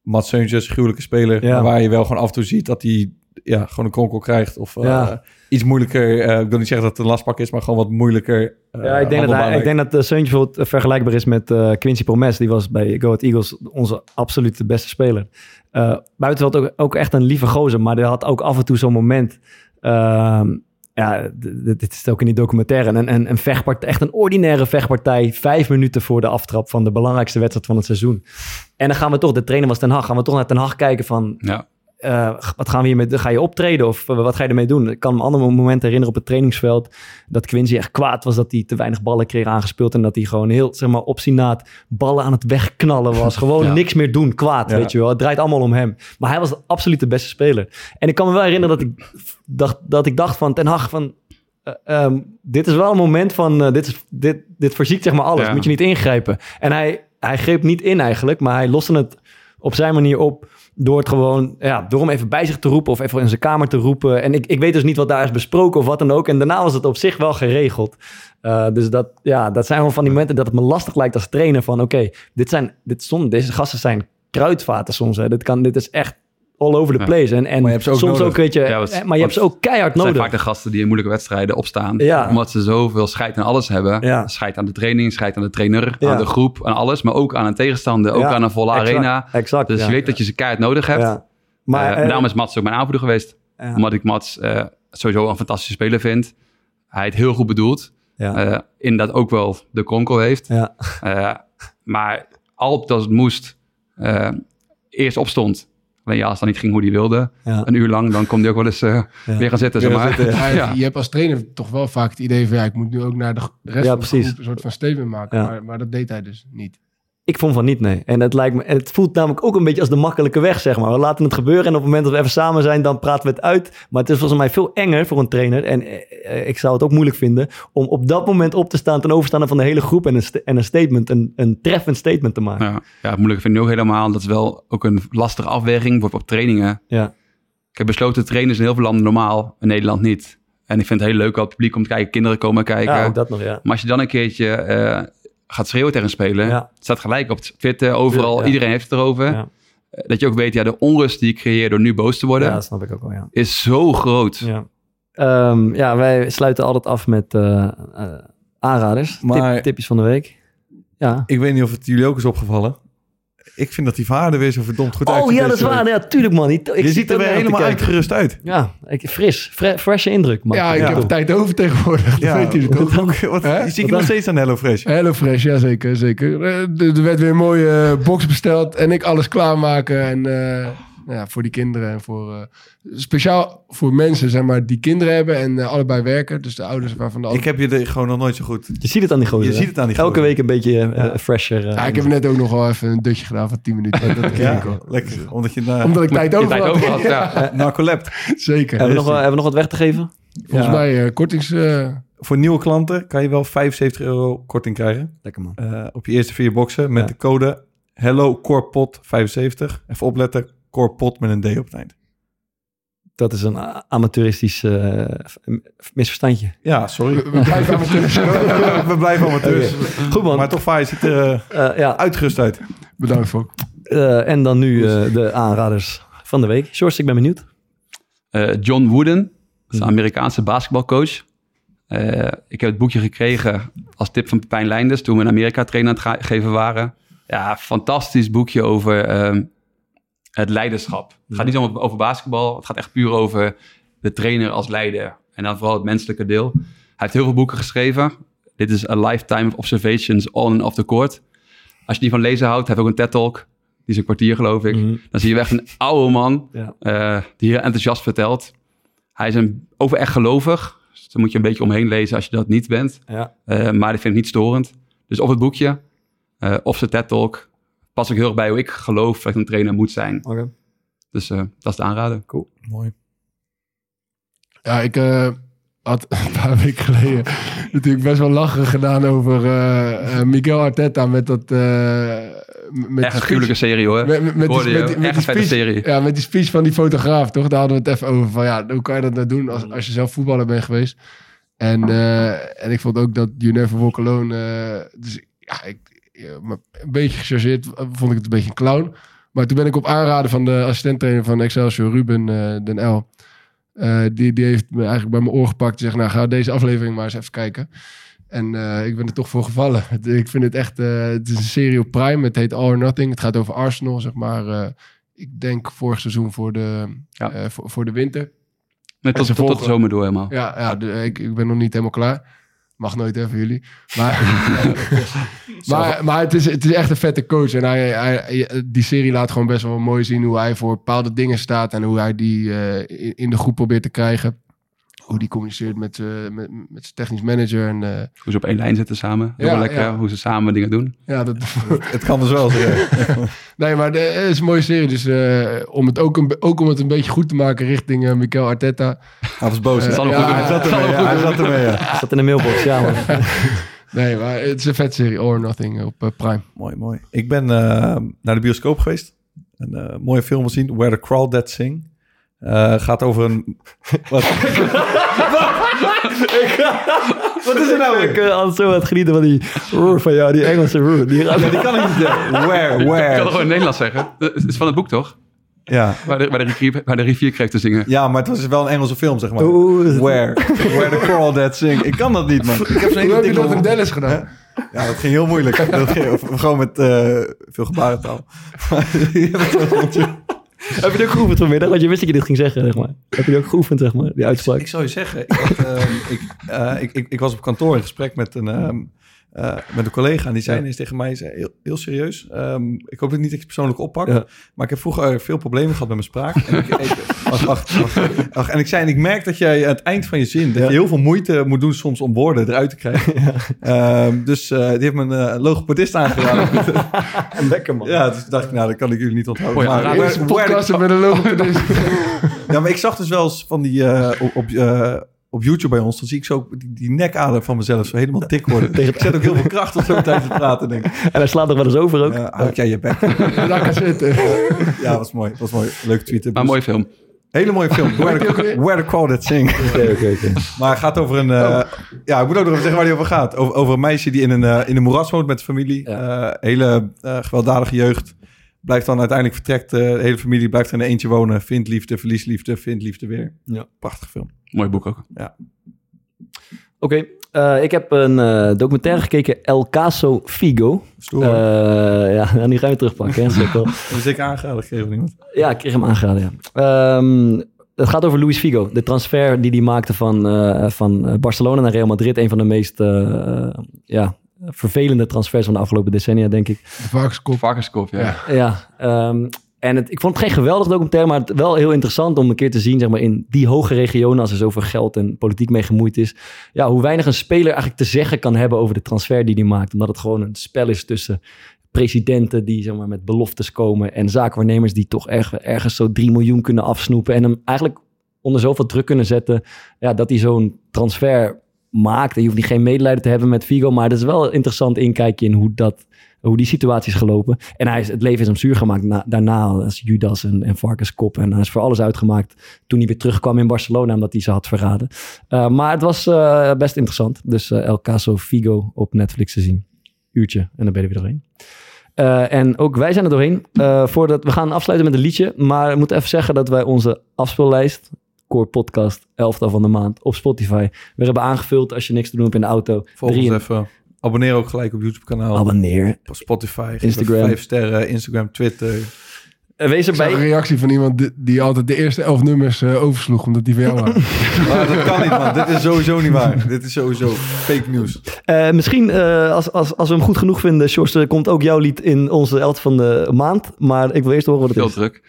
E: Mats Seuntjes, gruwelijke speler,
A: Ja.
E: waar je wel gewoon af en toe ziet dat hij ja, gewoon een kronkel krijgt of eh, iets moeilijker. eh, ik wil niet zeggen dat het een lastpak is, maar gewoon wat moeilijker. eh,
A: Ja, ik denk dat, hij, ik denk dat Seuntje vergelijkbaar is met eh, Quincy Promes. Die was bij Go Ahead Eagles onze absolute beste speler. Uh, buiten had ook, ook echt een lieve gozer, maar die had ook af en toe zo'n moment... ehm, ja, dit is ook in die documentaire. Een, een, een vechtpartij, echt een ordinaire vechtpartij. Vijf minuten voor de aftrap van de belangrijkste wedstrijd van het seizoen. En dan gaan we toch, de trainer was Ten Hag, gaan we toch naar Ten Hag kijken van...
F: Ja.
A: Uh, wat gaan we hiermee Ga je optreden of uh, wat ga je ermee doen? Ik kan me andere momenten herinneren op het trainingsveld dat Quincy echt kwaad was dat hij te weinig ballen kreeg aangespeeld en dat hij gewoon heel zeg maar opzienaat ballen aan het wegknallen was. Gewoon
F: Ja.
A: niks meer doen, kwaad,
E: Ja.
A: weet je wel. Het draait allemaal om hem. Maar hij was absoluut de beste speler. En ik kan me wel herinneren dat ik dacht, dat ik dacht van Ten Hag van uh, ehm, dit is wel een moment van uh, dit, is, dit, dit verziekt zeg maar alles.
F: Ja.
A: Moet je niet ingrijpen. En hij, hij greep niet in eigenlijk, maar hij loste het op zijn manier op door het gewoon, ja, door hem even bij zich te roepen of even in zijn kamer te roepen. En ik, ik weet dus niet wat daar is besproken of wat dan ook. En daarna was het op zich wel geregeld. Uh, dus dat, ja, dat zijn wel van die momenten dat het me lastig lijkt als trainer van, oké, dit zijn, dit soms, deze gasten zijn kruidvaten soms. Hè. Dit, kan, dit is echt all over the
F: Ja.
A: place. En, en
E: Maar je hebt ze ook
A: soms
E: nodig.
A: ook, weet je,
F: Ja, wat-
A: eh, maar je hebt ze ook keihard
F: Het zijn
A: nodig.
F: vaak de gasten die in moeilijke wedstrijden opstaan.
A: Ja.
F: Omdat ze zoveel scheid aan alles hebben.
A: Ja.
F: Scheid aan de training, scheid aan de trainer,
A: Ja.
F: aan de groep, aan alles. Maar ook aan een tegenstander, ook
A: Ja,
F: aan een volle
A: exact,
F: arena.
A: Exact,
F: Dus
A: ja.
F: je weet dat je ze keihard nodig hebt.
A: Ja. Maar,
F: Maar,
A: eh,
F: daarom is Mats ook mijn aanvoerder geweest.
A: ja.
F: Omdat ik Mats eh, sowieso een fantastische speler vind. Hij het heel goed bedoelt.
A: Ja.
F: Eh, inderdaad ook wel de kronkel heeft.
A: ja.
F: Eh, maar altijd als het moest, eh, eerst opstond. Alleen ja, als dan niet ging hoe hij wilde,
A: Ja.
F: een uur lang, dan kon hij ook wel eens eh,
A: Ja.
F: weer gaan zitten. Zeg maar.
E: zitten,
D: Ja,
F: Ja.
D: Je hebt als trainer toch wel vaak het idee van ja, ik moet nu ook naar de rest
A: Ja,
D: van de
A: precies.
D: groep een soort van statement maken.
A: Ja.
D: Maar, maar dat deed hij dus niet.
A: Ik vond van niet, nee. En het, lijkt me, het voelt namelijk ook een beetje als de makkelijke weg, zeg maar. We laten het gebeuren en op het moment dat we even samen zijn, dan praten we het uit. Maar het is volgens mij veel enger voor een trainer. En eh, ik zou het ook moeilijk vinden om op dat moment op te staan ten overstaande van de hele groep en een, en een statement, een, een treffend statement te maken.
F: Ja, ja het moeilijke vind ik ook helemaal. Dat is wel ook een lastige afweging voor op trainingen.
A: Ja.
F: Ik heb besloten trainen is in heel veel landen normaal, in Nederland niet. En ik vind het heel leuk als het publiek komt kijken, kinderen komen kijken.
A: Ja, ook dat nog, ja.
F: Maar als je dan een keertje eh, gaat schreeuwen tegen een speler,
A: Ja.
F: het staat gelijk op Twitter, overal,
A: Ja.
F: iedereen heeft het erover.
A: Ja.
F: Dat je ook weet, ja, de onrust die ik creëer door nu boos te worden,
A: Ja, dat snap ik ook wel, ja.
F: is zo groot.
A: Ja. Ehm, ja, wij sluiten altijd af met eh, eh, aanraders.
E: Maar-
A: Tip- tipjes van de week. Ja.
E: Ik weet niet of het jullie ook is opgevallen. Ik vind dat die vader weer zo verdomd goed
A: Oh
E: uitziet
A: ja, dat is waar. Ja, tuurlijk man. Ik, ik
E: Je ziet er weer helemaal uitgerust uit.
A: Ja, ik, fris. Fre frisse indruk. Man.
D: Ja, ik
E: Ja.
D: heb tijd over tegenwoordig. Dat
E: Ja,
D: weet jullie toch?
E: Wat, wat, je ziet je
A: Wat
E: nog steeds aan HelloFresh.
D: Hello Fresh, ja zeker, zeker. Eh, Er er werd weer een mooie eh, box besteld en ik alles klaarmaken. En eh, ja, voor die kinderen en voor... eh, speciaal voor mensen, zeg maar, die kinderen hebben en eh, allebei werken. Dus de ouders waarvan de
E: Ik heb je er gewoon nog nooit zo goed.
A: Je ziet het aan die gozer.
E: Je
A: hè?
E: ziet het aan die
A: Elke
E: gozer.
A: week een beetje eh, fresher.
D: Ja, ik heb net ook nog wel even een dutje gedaan van 10 minuten. Dat ik
E: lekker. Omdat je na,
D: Omdat ik tijd over
F: tijd
D: had.
F: over had, ja.
E: narcolept.
D: Zeker.
A: hebben, we nog, wel- hebben we nog wat weg te geven?
D: Volgens
E: Ja.
D: mij kortings... eh,
E: Voor nieuwe klanten kan je wel 75 euro korting krijgen.
A: Lekker man.
E: eh, op je eerste vier boxen met
A: Ja.
E: de code Hello Corpot 75. Even opletten, Corpot met een D op het eind.
A: Dat is een amateuristisch eh, misverstandje.
E: Ja, sorry.
D: we blijven amateurs.
E: We blijven amateurs.
A: Goed man.
E: Maar toch, Fai ziet er eh,
A: Eh, ja,
E: uitgerust uit.
D: Bedankt, Fok.
A: eh, en dan nu eh, de aanraders van de week. George, ik ben benieuwd.
F: Eh, John Wooden, is
A: Mhm.
F: een Amerikaanse basketbalcoach. Eh, ik heb het boekje gekregen als tip van Pepijn Leinders toen we in Amerika trainen aan het geven waren. Ja, fantastisch boekje over ehm, het leiderschap. Het gaat niet over, over basketbal, het gaat echt puur over de trainer als leider. En dan vooral het menselijke deel. Hij heeft heel veel boeken geschreven. Dit is A Lifetime of Observations on and off the court. Als je die van lezen houdt, hij heeft ook een TED-talk. Die is een kwartier, geloof ik.
A: Mhm.
F: Dan zie je echt een oude man
A: Ja.
F: eh, die heel enthousiast vertelt. Hij is een, over echt gelovig. Dus daar moet je een beetje omheen lezen als je dat niet bent.
A: Ja.
F: Eh, maar ik vind het niet storend. Dus of het boekje, eh, of zijn TED-talk. Pas ik heel erg bij hoe ik geloof dat ik een trainer moet zijn.
A: Oké.
F: Dus eh, dat is de aanrader.
E: Mooi.
D: Ja, ik eh, had een paar weken geleden natuurlijk best wel lachen gedaan over eh, eh, Miguel Arteta met dat... eh, met
F: Echt
D: die
F: een gruwelijke serie hoor.
D: Met, met, met, die,
F: Hoorde
D: met, die- met
F: Echt
D: die
F: een vette
D: speech,
F: serie.
D: Ja, met die speech van die fotograaf, toch? Daar hadden we het even over. Van ja, hoe kan je dat nou doen als, als je zelf voetballer bent geweest? En, eh, en ik vond ook dat You Never Walk Alone... eh, dus ja, ik, een beetje gechargeerd vond ik het een beetje een clown. Maar toen ben ik op aanraden van de assistenttrainer van Excelsior, Ruben eh, Den L... eh, die, die heeft me eigenlijk bij mijn oor gepakt en zegt... nou, ga deze aflevering maar eens even kijken. En eh, ik ben er toch voor gevallen. Ik vind het echt... eh, het is een serie op Prime. Het heet All or Nothing. Het gaat over Arsenal, zeg maar. eh, ik denk vorig seizoen voor de,
F: Ja.
D: eh, voor, voor de winter.
F: Met tot,
D: ze
F: tot, de zomer door helemaal.
D: Ja, ja de- ik, ik ben nog niet helemaal klaar. Mag nooit even jullie. Maar, maar, maar het, is, het is echt een vette coach. En hij, hij, die serie laat gewoon best wel mooi zien hoe hij voor bepaalde dingen staat. En hoe hij die eh, in, in de groep probeert te krijgen. Hoe die communiceert met, eh, met, met zijn technisch manager. En, eh,
F: Hoe ze op één lijn zitten samen. Heel
D: Ja,
F: lekker
D: ja.
F: hoe ze samen dingen doen.
D: ja, dat,
E: Het kan dus wel.
D: Nee, maar de- het is een mooie serie. Dus eh, om het ook, een, ook om het een beetje goed te maken richting eh Mikel Arteta.
E: Hij was boos. Hij zat
F: Zal
E: ermee. Hij zat ermee, ja.
A: Zat in de mailbox, ja man.
D: Nee, maar het is een vet serie. All or Nothing op Prime.
E: Mooi, mooi. Ik ben eh, naar de bioscoop geweest. Een eh, mooie film gezien. Where the Crawdads Sing. Eh, gaat over een... Wat? Wat is er nou
A: Ik
E: weer?
A: ben altijd zo het genieten van die roer van jou, die Engelse roer. Die
E: kan ik niet zeggen. Where,
F: Ik kan het
E: where?
F: gewoon in Nederlands zeggen. Het is van het boek toch?
E: Ja.
F: Waar de, waar de, rivier, waar de rivier te zingen.
E: ja, maar het was wel een Engelse film, zeg maar.
A: Oeh,
E: Where? Where the Crawdads Sing. Ik kan dat niet, man. Ik heb zo'n
D: Hoe
E: hele
D: heb je
E: dikke
D: dat in Dallas gedaan?
E: Ja, dat ging heel moeilijk. Dat ging, gewoon met eh, veel gebarentaal.
A: Heb je het ook geoefend vanmiddag? Want je wist dat je dit ging zeggen, zeg maar. Heb je het ook geoefend, zeg maar, die uitspraak?
E: Ik zou je zeggen, ik, had, ehm, ik, eh, ik, ik, ik was op kantoor in gesprek met een, ehm, eh, met een collega. En die zei ineens tegen mij, zei, heel, heel serieus, ehm, ik hoop dat niet dat je persoonlijk oppakt.
A: Ja.
E: Maar ik heb vroeger veel problemen gehad met mijn spraak. En ik, ik- wacht, wacht, wacht, wacht. En ik zei, en ik merk dat jij aan het eind van je zin, dat
A: Ja.
E: je heel veel moeite moet doen soms om woorden eruit te krijgen. Ehm, dus eh, die heeft me een eh, logopedist aangeraden.
A: Lekker man.
E: ja, dus dacht ik, nou, dat kan ik jullie niet onthouden. Maar
D: met een logopedist.
E: ja, maar ik zag dus wel eens van die eh, op, op, YouTube bij ons, dan zie ik zo die, die nekader van mezelf zo helemaal dik worden. ik zet ook heel veel kracht op zo'n tijd te praten, denk ik.
A: En hij slaat er wel eens over ook.
E: Ja, houd jij je bek.
D: Lekker zitten.
E: Ja, was mooi. Was mooi. Leuke tweet.
F: Maar een mooie film.
E: Hele mooie film. Where the, where the Crawdads Sing.
A: Oké, oké, oké.
E: Maar het gaat over een... eh, Ja, ik moet ook nog even zeggen waar die over gaat. Over, over een meisje die in een, eh, in een moeras woont met de familie. Eh, hele eh, gewelddadige jeugd. Blijft dan uiteindelijk vertrekt. eh, de hele familie blijft er in een eentje wonen. Vindt liefde, verliest liefde, vindt liefde weer.
A: Ja.
E: Prachtig film.
F: Mooi boek ook.
A: Oké, eh, ik heb een eh, documentaire gekeken, El Caso Figo.
E: Stoer.
A: Eh, ja, nu gaan we terugpakken. Hè, Sikkel.
E: Dat is zeker aangeraden gegeven iemand.
A: Ja, ik kreeg hem aangeraden, ja. Ehm, het gaat over Luis Figo. De transfer die hij maakte van, eh, van Barcelona naar Real Madrid. Een van de meest eh, ja, vervelende transfers van de afgelopen decennia, denk ik.
D: Varkenskop.
F: Varkenskop, ja.
D: Ja.
A: Ja, ehm, en het, ik vond het geen geweldig documentaire, maar het wel heel interessant om een keer te zien, zeg maar, in die hoge regionen, als er zoveel geld en politiek mee gemoeid is, ja, hoe weinig een speler eigenlijk te zeggen kan hebben over de transfer die hij maakt. Omdat het gewoon een spel is tussen presidenten die zeg maar, met beloftes komen en zaakwaarnemers die toch erg, ergens zo 3 miljoen kunnen afsnoepen en hem eigenlijk onder zoveel druk kunnen zetten ja, dat hij zo'n transfer maakt. En je hoeft niet geen medelijden te hebben met Figo, maar het is wel een interessant inkijkje in hoe, dat, hoe die situatie is gelopen. En hij is, het leven is hem zuur gemaakt na- daarna als Judas en, en Varkenskop. En hij is voor alles uitgemaakt toen hij weer terugkwam in Barcelona, omdat hij ze had verraden. Uh, maar het was uh, best interessant. Dus uh, El Caso Figo op Netflix te zien. Uurtje en dan ben je er weer doorheen. Uh, en ook wij zijn er doorheen. Uh, voordat we gaan afsluiten met een liedje. Maar ik moet even zeggen dat wij onze afspeellijst, Core Podcast, 11 van de maand, op Spotify, weer hebben aangevuld als je niks te doen hebt in de auto.
E: Volg ons even. Abonneer ook gelijk op YouTube kanaal.
A: Abonneer.
E: Op Spotify.
A: Instagram.
E: Vijf sterren. Instagram, Twitter.
A: En wees
D: Ik zag
A: erbij.
D: een reactie van iemand die, die altijd de eerste elf nummers uh, oversloeg, omdat die van jou waren.
E: Maar dat kan niet, man. Dit is sowieso niet waar. Dit is sowieso fake news.
A: Uh, misschien uh, als, als, als we hem goed genoeg vinden, Sjors, komt ook jouw lied in onze 11 van de maand. Maar ik wil eerst horen wat het
F: Heel
A: is.
F: druk.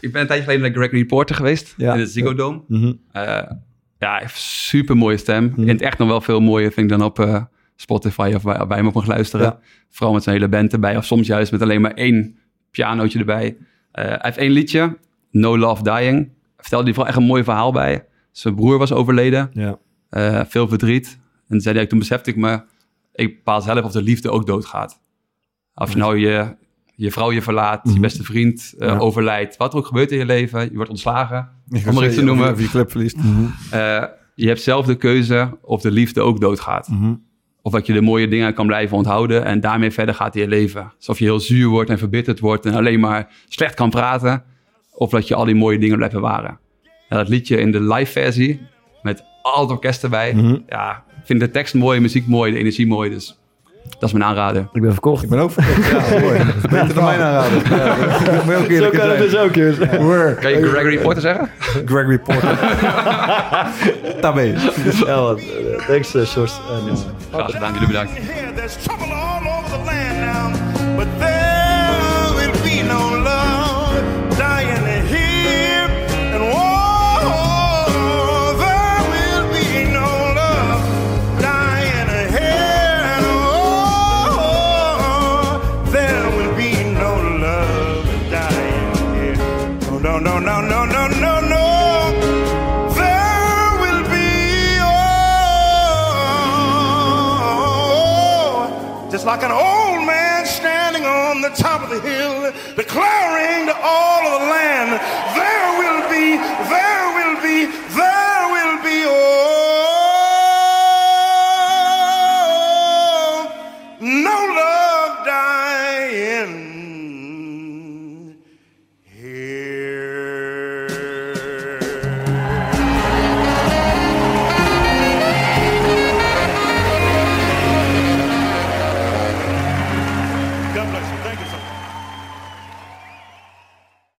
F: ik ben een tijdje geleden naar Gregory Porter geweest.
A: Ja.
F: In het Ziggo Dome.
A: Mm -hmm.
F: ja, hij heeft super mooie stem.
A: Mhm.
F: In het echt nog wel veel mooier vind ik dan op uh, Spotify of bij, bij hem op mag luisteren.
A: Ja.
F: Vooral met zijn hele band erbij. Of soms juist met alleen maar één pianootje erbij. Uh, hij heeft één liedje, No Love Dying. Vertelde hij vooral echt een mooi verhaal bij. Zijn broer was overleden.
A: Ja.
F: Uh, veel verdriet. En zei hij, toen besefte ik me, ik bepaal zelf of de liefde ook doodgaat. Als je nou je, je vrouw je verlaat,
A: Mhm.
F: je beste vriend uh,
A: Ja.
F: overlijdt. Wat er ook gebeurt in je leven, je wordt ontslagen. Om maar iets te noemen.
E: Of je club verliest.
F: Je hebt zelf de keuze of de liefde ook doodgaat.
A: Mhm.
F: Of dat je de mooie dingen kan blijven onthouden en daarmee verder gaat in je leven. Alsof je heel zuur wordt en verbitterd wordt en alleen maar slecht kan praten. Of dat je al die mooie dingen blijft bewaren. Ja, dat liedje in de live versie, met al het orkest erbij.
A: Mhm.
F: Ja, ik vind de tekst mooi, de muziek mooi, de energie mooi. Dus dat is mijn aanrader.
A: Ik ben verkocht.
E: Ik ben ook verkocht. Ja, mooi. Dat beter dan mijn aanrader. Ja, moet ook
A: Zo kan het dus ook, jongens.
F: Kan je Gregory Porter zeggen?
E: Gregory Porter. Tabé.
A: Ja, wat. eh, Thanks, uh, Sjors. En, uh,
F: Graag gedaan, jullie bedankt.
G: like an old man standing on the top of the hill, declaring to all of the land, there will be, there will be, there